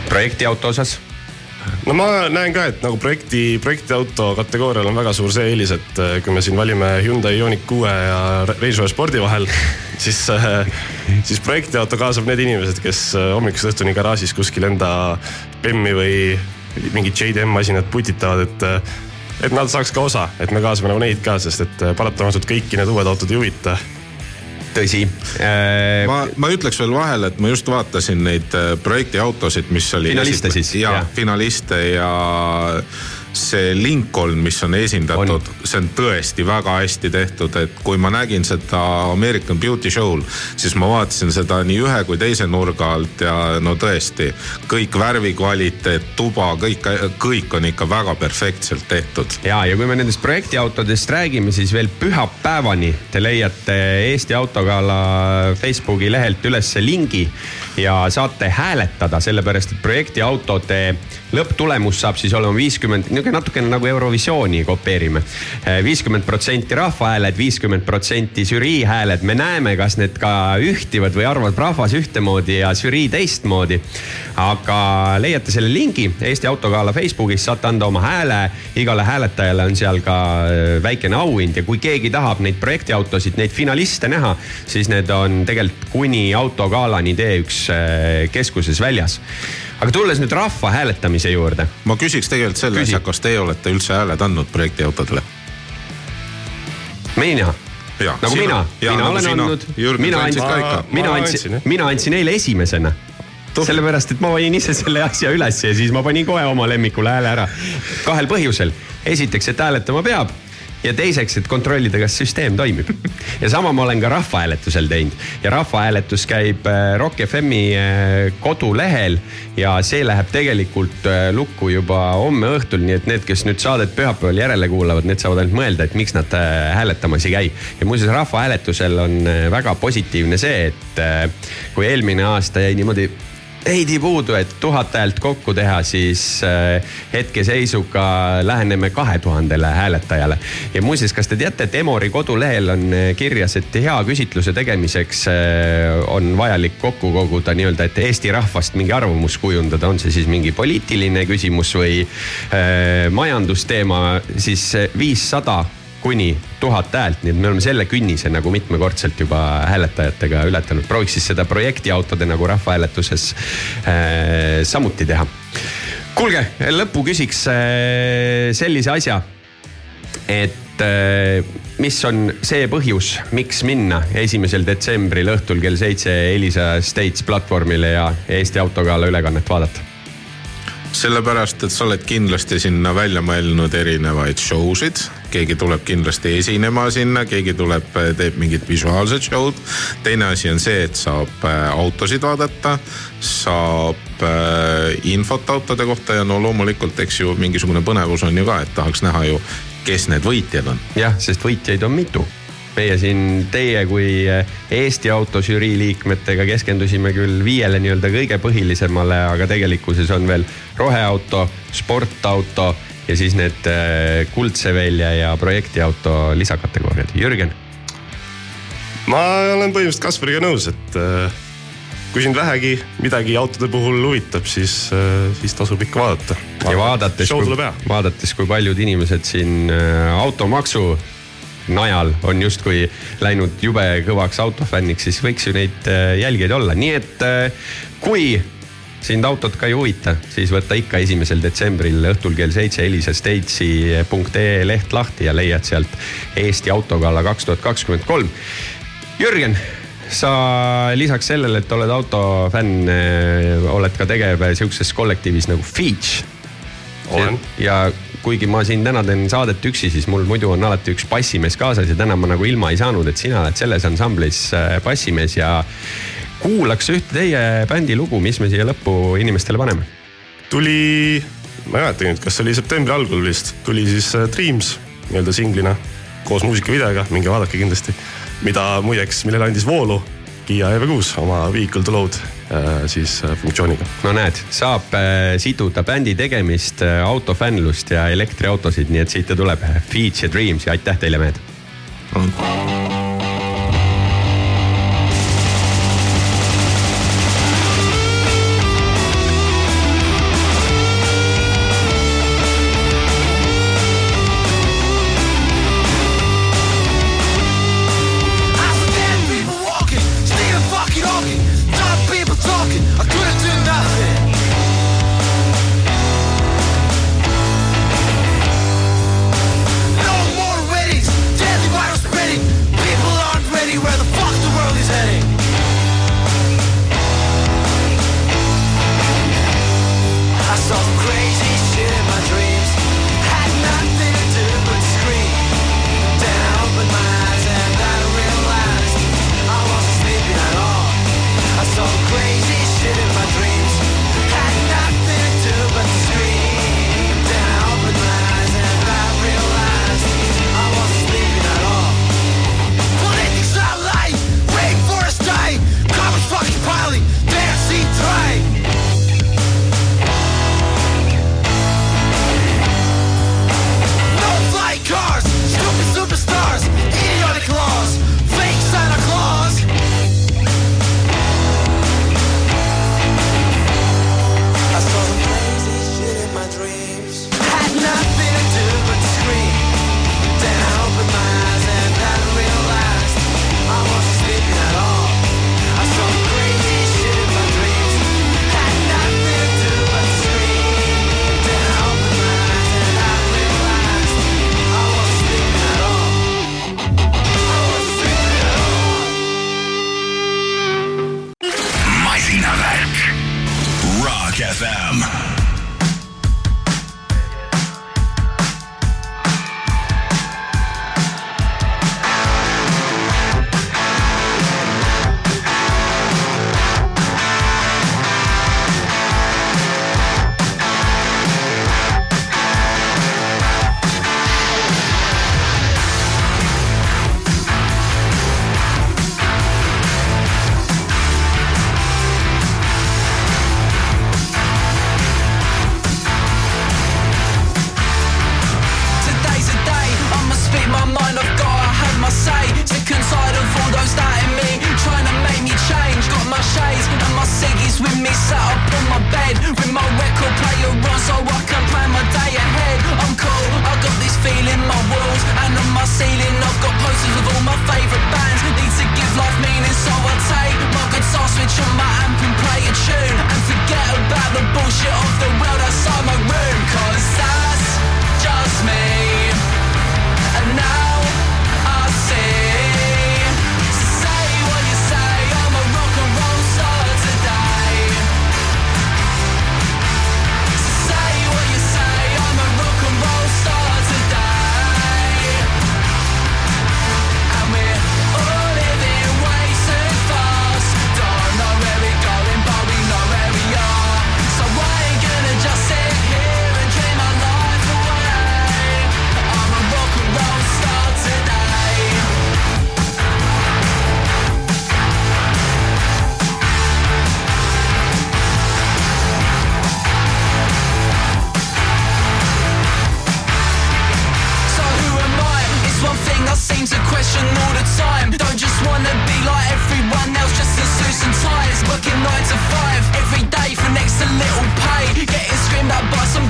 projektiauto osas no ma näen ka, et nagu projekti, projektiauto kategoorial on väga suur see eelis, et äh, kui me siin valime Hyundai Ioniq kuue ja Range Rover Spordi vahel, siis, äh, siis projektiauto kaasab need inimesed, kes äh, hommikust õhtuni garaažis kuskil enda BEM-i või mingit JDM masinat putitavad, et, et nad saaks ka osa, et me kaasame nagu neid ka, sest et paratamatult kõiki need uued autod ei huvita tõsi äh.... ma, ma ütleks veel vahele, et ma just vaatasin neid äh, projektiautosid, mis oli. finaliste siis? ja, finaliste ja see Lincoln, mis on esindatud, see on tõesti väga hästi tehtud, et kui ma nägin seda American Beauty Show'l, siis ma vaatasin seda nii ühe kui teise nurga alt ja no tõesti kõik värvikvaliteet, tuba, kõik, kõik on ikka väga perfektselt tehtud. ja, ja kui me nendest projektiautodest räägime, siis veel pühapäevani te leiate Eesti Autogala Facebooki lehelt ülesse lingi ja saate hääletada, sellepärast et projektiautode lõpptulemus saab siis olema viiskümmend, niisugune natukene nagu Eurovisiooni kopeerime. viiskümmend protsenti rahvahääled, viiskümmend protsenti žürii hääled, me näeme, kas need ka ühtivad või arvab rahvas ühtemoodi ja žürii teistmoodi. aga leiate selle lingi Eesti Autogala Facebookis, saate anda oma hääle. igale hääletajale on seal ka äh, väikene auhind ja kui keegi tahab neid projektiautosid, neid finaliste näha, siis need on tegelikult kuni autogalani T1 äh, keskuses väljas aga tulles nüüd rahva hääletamise juurde. ma küsiks tegelikult selle asja, kas teie olete üldse hääled andnud projektiautodele? mina? nagu sina. mina, mina nagu olen sina. andnud. Mina ikka. mina andsin, mina andsin eile esimesena sellepärast, et ma panin ise selle asja ülesse ja siis ma panin kohe oma lemmikule hääle ära. kahel põhjusel. esiteks, et hääletama peab ja teiseks, et kontrollida, kas süsteem toimib. ja sama ma olen ka rahvahääletusel teinud ja rahvahääletus käib äh, Rock FM-i äh, kodulehel ja see läheb tegelikult äh, lukku juba homme õhtul, nii et need, kes nüüd saadet pühapäeval järele kuulavad, need saavad ainult mõelda, et miks nad hääletamas ei käi. ja muuseas, rahvahääletusel on väga positiivne see, et kui eelmine aasta jäi niimoodi veidi puudu, et tuhat häält kokku teha, siis äh, hetkeseisuga läheneme kahe tuhandele hääletajale. ja muuseas, kas te teate, et Emori kodulehel on äh, kirjas, et hea küsitluse tegemiseks äh, on vajalik kokku koguda nii-öelda, et Eesti rahvast mingi arvamus kujundada, on see siis mingi poliitiline küsimus või majandusteema, siis viissada kuni tuhat häält, nii et me oleme selle künnise nagu mitmekordselt juba hääletajatega ületanud. prooviks siis seda projektiautode nagu rahvahääletuses äh, samuti teha. kuulge, lõppu küsiks äh, sellise asja, et äh, mis on see põhjus, miks minna esimesel detsembril õhtul kell seitse Elisa States platvormile ja Eesti Autogala ülekannet vaadata? Sellepärast, et sa oled kindlasti sinna välja mõelnud erinevaid show sid. keegi tuleb kindlasti esinema sinna, keegi tuleb, teeb mingit visuaalset show'd. teine asi on see, et saab äh, autosid vaadata, saab äh, infot autode kohta ja no loomulikult, eks ju, mingisugune põnevus on ju ka, et tahaks näha ju, kes need võitjad on. jah, sest võitjaid on mitu meie siin teie kui eh, Eesti autožürii liikmetega keskendusime küll viiele nii-öelda kõige põhilisemale, aga tegelikkuses on veel roheauto, sportauto ja siis need eh, kuldse välja ja projektiauto lisakategooriad. Jürgen ma olen põhimõtteliselt Kaspariga nõus, et äh, kui sind vähegi midagi autode puhul huvitab, siis, siis tasub ikka vaadata. ja vaadates, vaadates, kui paljud inimesed siin automaksu najal on justkui läinud jube kõvaks autofänniks, siis võiks ju neid äh, jälgijaid olla, nii et äh, kui sind autod ka ei huvita, siis võta ikka esimesel detsembril õhtul kell seitse Elisa Stage'i.ee leht lahti ja leiad sealt Eesti autogala kaks tuhat kakskümmend kolm. Jürgen, sa lisaks sellele, et oled autofänn, äh, oled ka tegev sihukeses kollektiivis nagu Feach. olen. ja kuigi ma siin täna teen saadet üksi, siis mul muidu on alati üks bassimees kaasas ja täna ma nagu ilma ei saanud, et sina oled selles ansamblis äh, bassimees ja kuulaks ühte teie bändi lugu, mis me siia lõppu inimestele paneme. tuli, ma ei mäletagi nüüd, kas see oli septembri algul vist, tuli siis äh, Dreams nii-öelda singlina koos muusikavideoga, minge vaadake kindlasti. mida muideks, millele andis voolu Kiia EV6 oma Vehicle to Load äh, siis äh, funktsiooniga. no näed, saab äh, siduda bändi tegemist, autofännlust ja elektriautosid, nii et siit ta tuleb. Feats ja Dreams ja aitäh teile, mehed.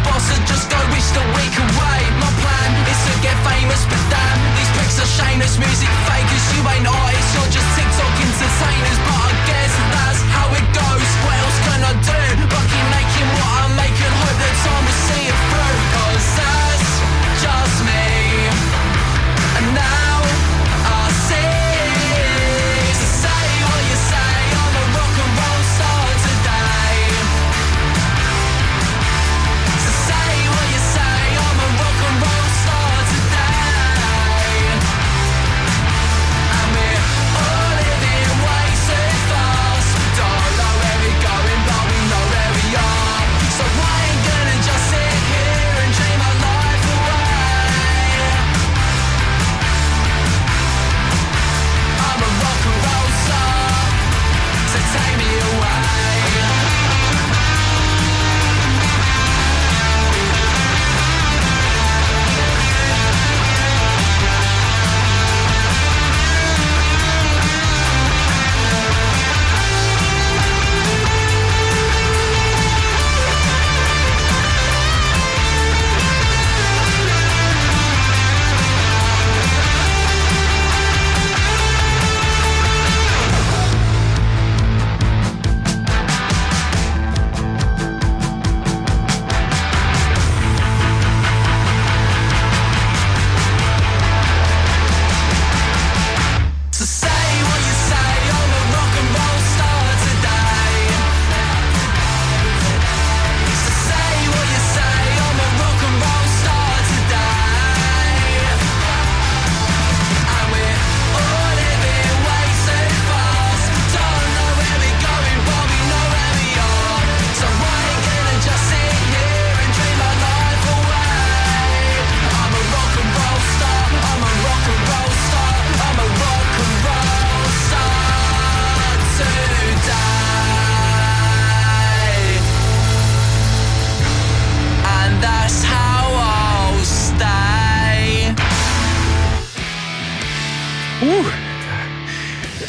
boss had just go wish that we could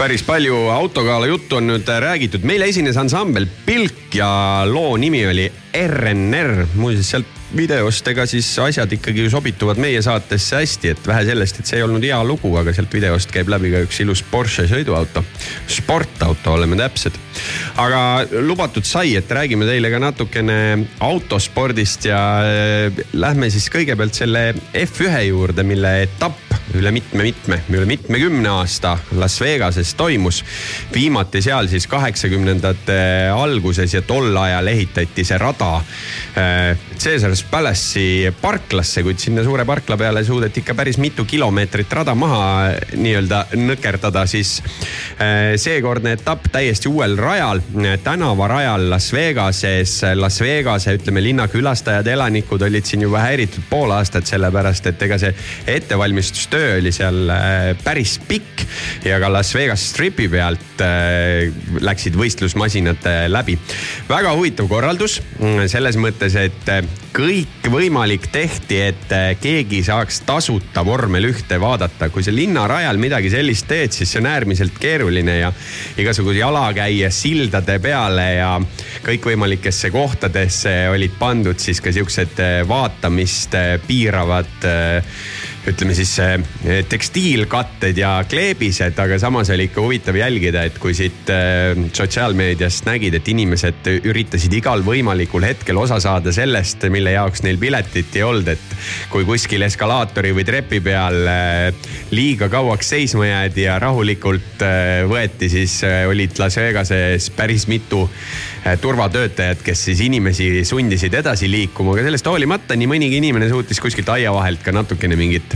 päris palju autokaala juttu on nüüd räägitud, meile esines ansambel Pilk ja loo nimi oli RNR. muuseas sealt videost, ega siis asjad ikkagi sobituvad meie saatesse hästi, et vähe sellest, et see ei olnud hea lugu, aga sealt videost käib läbi ka üks ilus Porsche sõiduauto. sportauto oleme täpsed. aga lubatud sai, et räägime teile ka natukene autospordist ja äh, lähme siis kõigepealt selle F1 juurde, mille etapp üle mitme-mitme, üle mitmekümne aasta Las Vegases toimus. viimati seal siis kaheksakümnendate alguses ja tol ajal ehitati see rada äh, Caesars Palace'i parklasse, kuid sinna suure parkla peale suudeti ikka päris mitu kilomeetrit rada maha äh, nii-öelda nõkerdada, siis äh, seekordne etapp täiesti uuel rajal, tänavarajal Las Vegases. Las Vegase, ütleme linna külastajad, elanikud olid siin juba häiritud pool aastat, sellepärast et ega see ettevalmistustöö oli seal äh, päris pikk ja ka Las Vegas Stripi pealt äh, läksid võistlusmasinad läbi. väga huvitav korraldus mm, selles mõttes, et äh, kõik võimalik tehti, et keegi saaks tasuta vormel ühte vaadata. kui sa linnarajal midagi sellist teed, siis see on äärmiselt keeruline ja igasuguse jalakäija sildade peale ja kõikvõimalikesse kohtadesse olid pandud siis ka siuksed vaatamist piiravad ütleme siis tekstiilkatted ja kleebised, aga samas oli ikka huvitav jälgida, et kui siit sotsiaalmeediast nägid, et inimesed üritasid igal võimalikul hetkel osa saada sellest, mille jaoks neil piletit ei olnud, et kui kuskil eskalaatori või trepi peal liiga kauaks seisma jäädi ja rahulikult võeti, siis olid Las Vegases päris mitu turvatöötajat, kes siis inimesi sundisid edasi liikuma, aga sellest hoolimata nii mõnigi inimene suutis kuskilt aia vahelt ka natukene mingit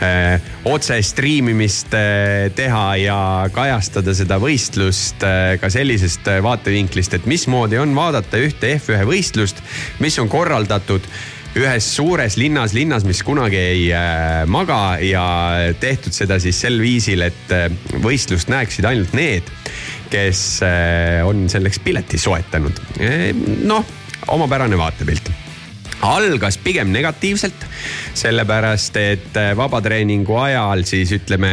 äh, otse striimimist äh, teha ja kajastada seda võistlust äh, ka sellisest äh, vaatevinklist, et mismoodi on vaadata ühte F1 võistlust, mis on korraldatud ühes suures linnas, linnas, mis kunagi ei äh, maga ja tehtud seda siis sel viisil, et äh, võistlust näeksid ainult need, kes äh, on selleks pileti soetanud. noh, omapärane vaatepilt algas pigem negatiivselt, sellepärast et äh, vabatreeningu ajal siis ütleme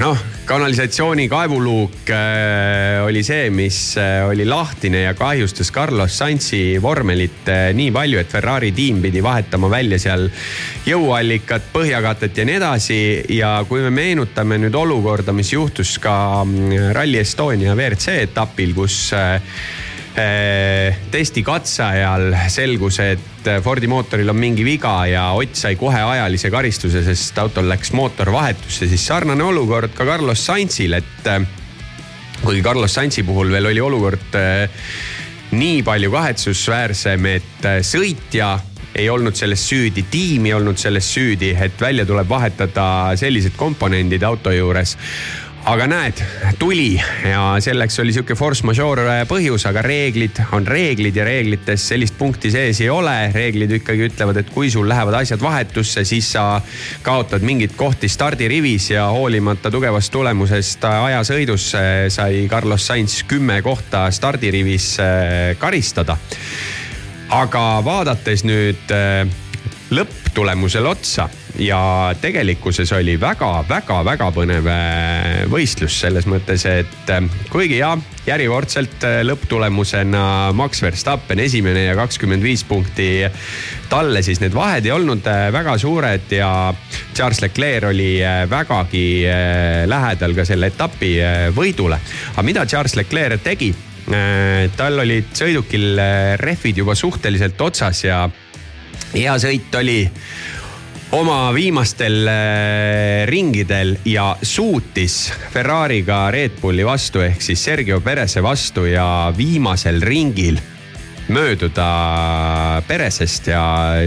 noh, kanalisatsiooni kaevuluuk äh, oli see, mis äh, oli lahtine ja kahjustas Carlos Sainzi vormelit äh, nii palju, et Ferrari tiim pidi vahetama välja seal jõuallikat, põhjakatet ja nii edasi. ja kui me meenutame nüüd olukorda, mis juhtus ka mm, Rally Estonia WRC etapil, kus äh, Eh, testi katse ajal selgus, et Fordi mootoril on mingi viga ja Ott sai kohe ajalise karistuse, sest autol läks mootor vahetusse, siis sarnane olukord ka Carlos Sainzil, et eh, kuigi Carlos Sainzi puhul veel oli olukord eh, nii palju kahetsusväärsem, et sõitja ei olnud selles süüdi, tiim ei olnud selles süüdi, et välja tuleb vahetada sellised komponendid auto juures aga näed, tuli ja selleks oli sihuke force majeure põhjus, aga reeglid on reeglid ja reeglites sellist punkti sees ei ole. reeglid ikkagi ütlevad, et kui sul lähevad asjad vahetusse, siis sa kaotad mingeid kohti stardirivis ja hoolimata tugevast tulemusest ajasõidus sai Carlos Sainz kümme kohta stardirivis äh, karistada. aga vaadates nüüd äh, lõpptulemusele otsa ja tegelikkuses oli väga-väga-väga põnev äh, võistlus selles mõttes, et äh, kuigi jah, järjekordselt äh, lõpptulemusena Max Verstappen esimene ja kakskümmend viis punkti talle, siis need vahed ei olnud väga suured ja Charles Leclerc oli vägagi lähedal ka selle etapi võidule. aga mida Charles Leclerc tegi? tal olid sõidukil rehvid juba suhteliselt otsas ja hea sõit oli oma viimastel äh, ringidel ja suutis Ferrari'ga Red Bulli vastu ehk siis Sergio Perese vastu ja viimasel ringil mööduda Peresest ja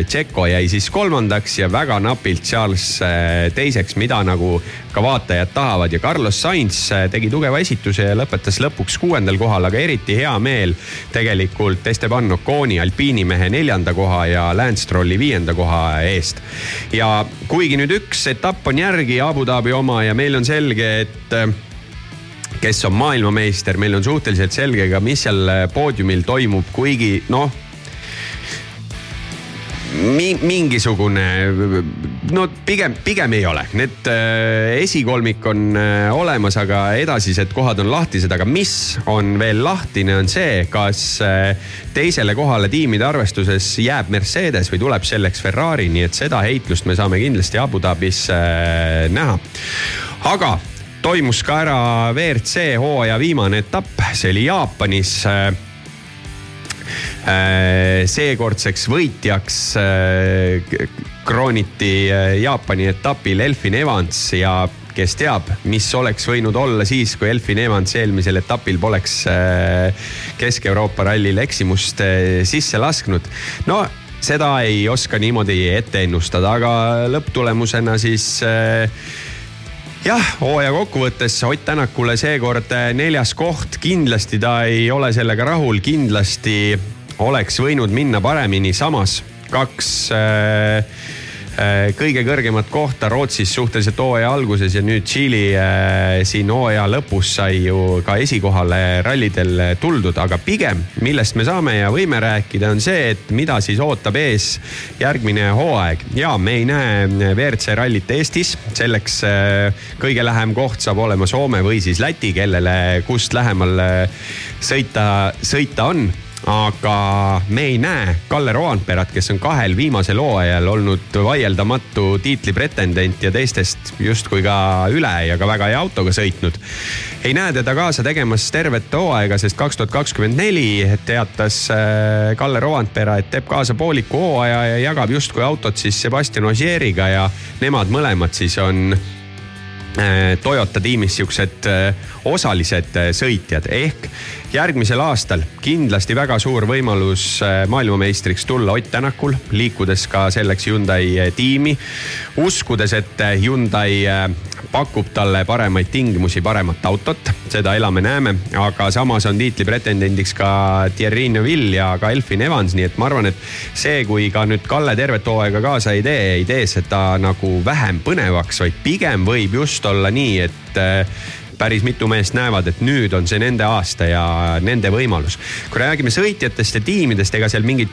Tšeko jäi siis kolmandaks ja väga napilt Charles teiseks, mida nagu ka vaatajad tahavad ja Carlos Sainz äh, tegi tugeva esituse ja lõpetas lõpuks kuuendal kohal, aga eriti hea meel tegelikult Esteban Oconi, alpiini mehe neljanda koha ja Lance Strolli viienda koha eest. ja kuigi nüüd üks etapp on järgi, Abu Dhabi oma ja meil on selge, et äh, kes on maailmameister, meil on suhteliselt selge ka, mis seal poodiumil toimub, kuigi noh mi, mingisugune, no pigem, pigem ei ole, need äh, esikolmik on äh, olemas, aga edasised kohad on lahtised, aga mis on veel lahtine, on see, kas äh, teisele kohale tiimide arvestuses jääb Mercedes või tuleb selleks Ferrari, nii et seda heitlust me saame kindlasti Abu Dhabis äh, näha. aga toimus ka ära WRC hooaja viimane etapp, see oli Jaapanis äh, seekordseks võitjaks äh, krooniti äh, Jaapani etapil Elfin Evans ja kes teab, mis oleks võinud olla siis, kui Elfin Evans eelmisel etapil poleks Kesk-Euroopa rallil eksimust sisse lasknud. no seda ei oska niimoodi ette ennustada, aga lõpptulemusena siis äh, jah, hooaja kokkuvõttes Ott Tänakule seekord eh, neljas koht, kindlasti ta ei ole sellega rahul, kindlasti oleks võinud minna paremini, samas kaks äh, Äh, kõige kõrgemat kohta Rootsis suhteliselt hooaja alguses ja nüüd Tšiili äh, siin hooaja lõpus sai ju ka esikohale rallidel tuldud, aga pigem, millest me saame ja võime rääkida, on see, et mida siis ootab ees järgmine hooaeg. ja me ei näe WRC rallit Eestis, selleks äh, kõige lähem koht saab olema Soome või siis Läti, kellele kust lähemal sõita, sõita on aga me ei näe Kalle Roandperat, kes on kahel viimasel hooajal olnud vaieldamatu tiitli pretendent ja teistest justkui ka üle ja ka väga hea autoga sõitnud. ei näe teda kaasa tegemas tervet hooaega, sest kaks tuhat kakskümmend neli teatas äh, Kalle Roandpera, et teeb kaasa pooliku hooaja ja jagab justkui autot siis Sebastian Ogieriga ja nemad mõlemad siis on Toyota tiimis siuksed äh, osalised sõitjad ehk järgmisel aastal kindlasti väga suur võimalus äh, maailmameistriks tulla Ott Tänakul, liikudes ka selleks Hyundai äh, tiimi. uskudes, et äh, Hyundai pakub talle paremaid tingimusi, paremat autot, seda elame-näeme, aga samas on tiitli pretendendiks ka Thierry Neuville ja ka Elfin Evans, nii et ma arvan, et see, kui ka nüüd Kalle tervet hooaega kaasa ei tee, ei tee seda nagu vähem põnevaks, vaid pigem võib just olla nii, et päris mitu meest näevad, et nüüd on see nende aasta ja nende võimalus. kui räägime sõitjatest ja tiimidest, ega seal mingit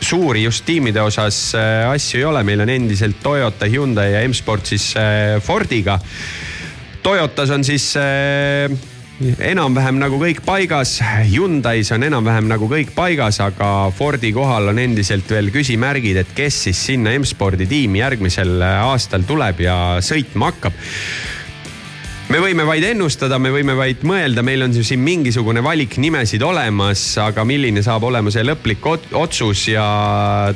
suuri just tiimide osas äh, asju ei ole, meil on endiselt Toyota, Hyundai ja M-Sport siis äh, Fordiga. Toyotas on siis äh, enam-vähem nagu kõik paigas, Hyundai's on enam-vähem nagu kõik paigas, aga Fordi kohal on endiselt veel küsimärgid, et kes siis sinna M-spordi tiimi järgmisel aastal tuleb ja sõitma hakkab me võime vaid ennustada, me võime vaid mõelda, meil on siin mingisugune valik nimesid olemas, aga milline saab olema see lõplik otsus ja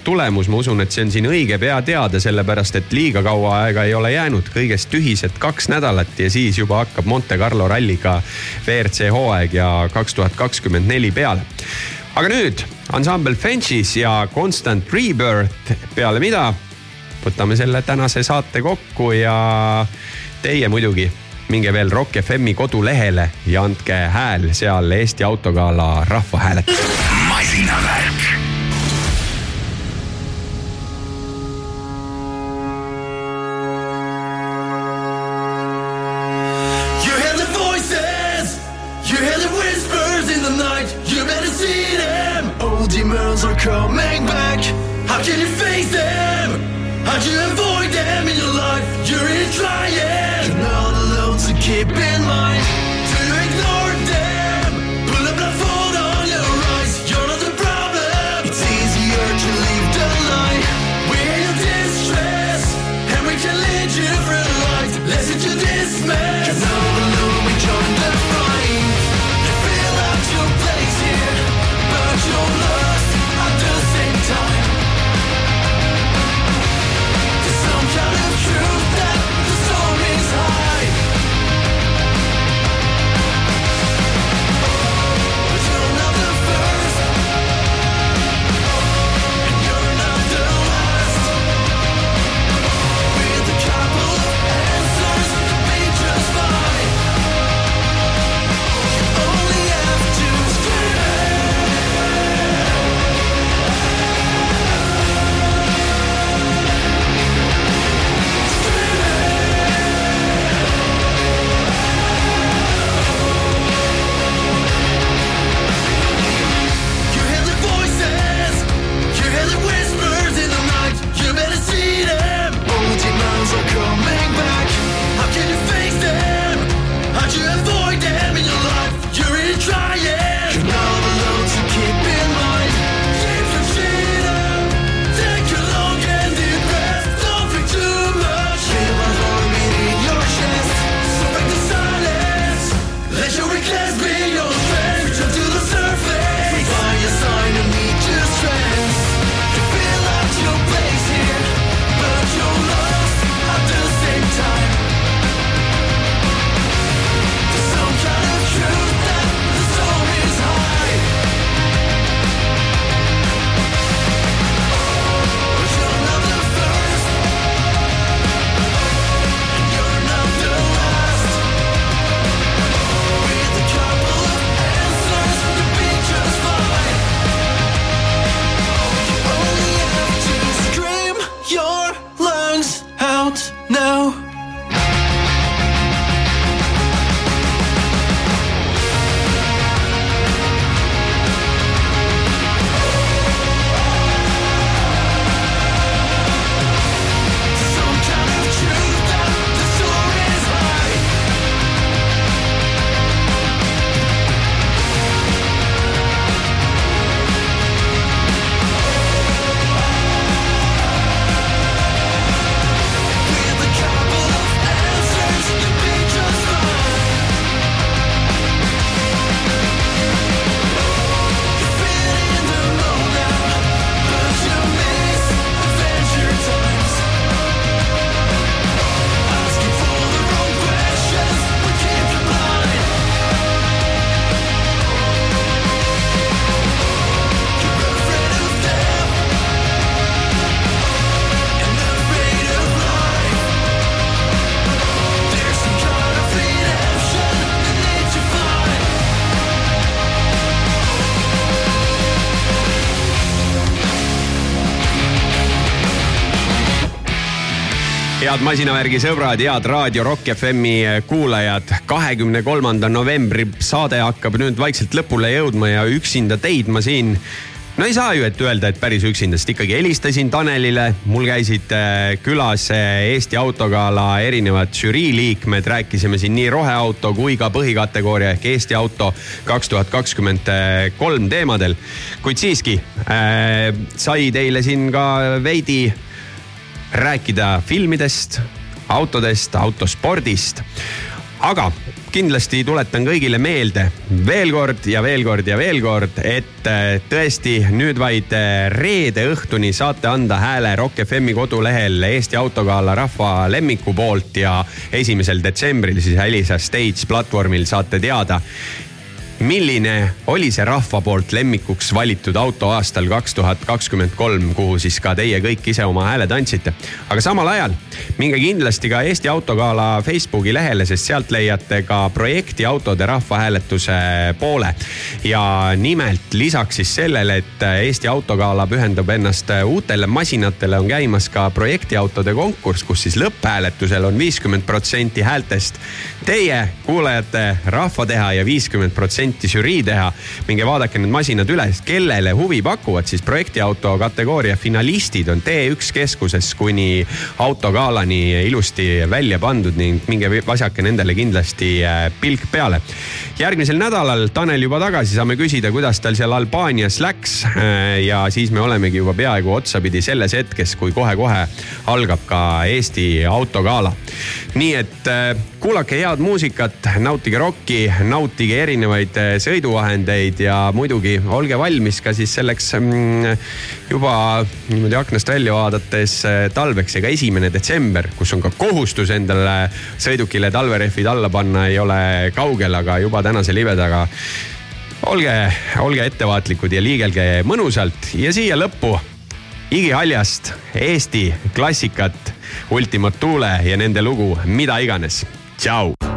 tulemus, ma usun, et see on siin õige pea teada, sellepärast et liiga kaua aega ei ole jäänud, kõigest tühised kaks nädalat ja siis juba hakkab Monte Carlo ralliga WRC hooaeg ja kaks tuhat kakskümmend neli peale aga nüüd ansambel Fenchis ja Constant Rebirth. Peale mida võtame selle tänase saate kokku ja teie muidugi minge veel Rock FM-i kodulehele ja andke hääl seal Eesti Autogala rahvahääletusel. masinavärk. Coming back, how can you face them? How do you avoid them in your life? You're in trying. keep in mind. head masinavärgi sõbrad, head raadio Rock FM-i eh, kuulajad. kahekümne kolmanda novembri saade hakkab nüüd vaikselt lõpule jõudma ja üksinda teid ma siin no ei saa ju, et öelda, et päris üksinda, sest ikkagi helistasin Tanelile, mul käisid eh, külas eh, Eesti Autogala erinevad žürii liikmed, rääkisime siin nii roheauto kui ka põhikategooria ehk Eesti auto kaks tuhat kakskümmend kolm teemadel. kuid siiski äh, sai teile siin ka veidi rääkida filmidest, autodest, autospordist. aga kindlasti tuletan kõigile meelde veel kord ja veel kord ja veel kord, et äh, tõesti nüüd vaid äh, reede õhtuni saate anda hääle Rock FM-i kodulehel Eesti Autogala rahva lemmiku poolt ja esimesel detsembril siis Elisa Stage platvormil saate teada milline oli see rahva poolt lemmikuks valitud auto aastal kaks tuhat kakskümmend kolm, kuhu siis ka teie kõik ise oma hääled andsite. aga samal ajal minge kindlasti ka Eesti Autogala Facebooki lehele, sest sealt leiate ka projekti autode rahvahääletuse poole. ja nimelt lisaks siis sellele, et Eesti Autogala pühendab ennast uutele masinatele, on käimas ka projektiautode konkurss, kus siis lõpphääletusel on viiskümmend protsenti häältest teie kuulajate rahva teha ja viiskümmend protsenti žürii teha. minge vaadake need masinad üle, kellele huvi pakuvad, siis projektiauto kategooria finalistid on T1 keskuses kuni autogalani ilusti välja pandud ning minge vasake nendele kindlasti äh, pilk peale. järgmisel nädalal Tanel juba tagasi, saame küsida, kuidas tal seal Albaanias läks. Äh, ja siis me olemegi juba peaaegu otsapidi selles hetkes, kui kohe-kohe algab ka Eesti autogala. nii et äh, kuulake head muusikat, nautige rokki, nautige erinevaid sõiduvahendeid ja muidugi olge valmis ka siis selleks mm, juba niimoodi aknast välja vaadates äh, talveks. ega esimene detsember, kus on ka kohustus endale sõidukile talverehvid alla panna, ei ole kaugel, aga juba tänase libedaga olge, olge ettevaatlikud ja liigelge mõnusalt ja siia lõppu igihaljast Eesti klassikat Ultima Thule ja nende lugu Mida iganes. tšau.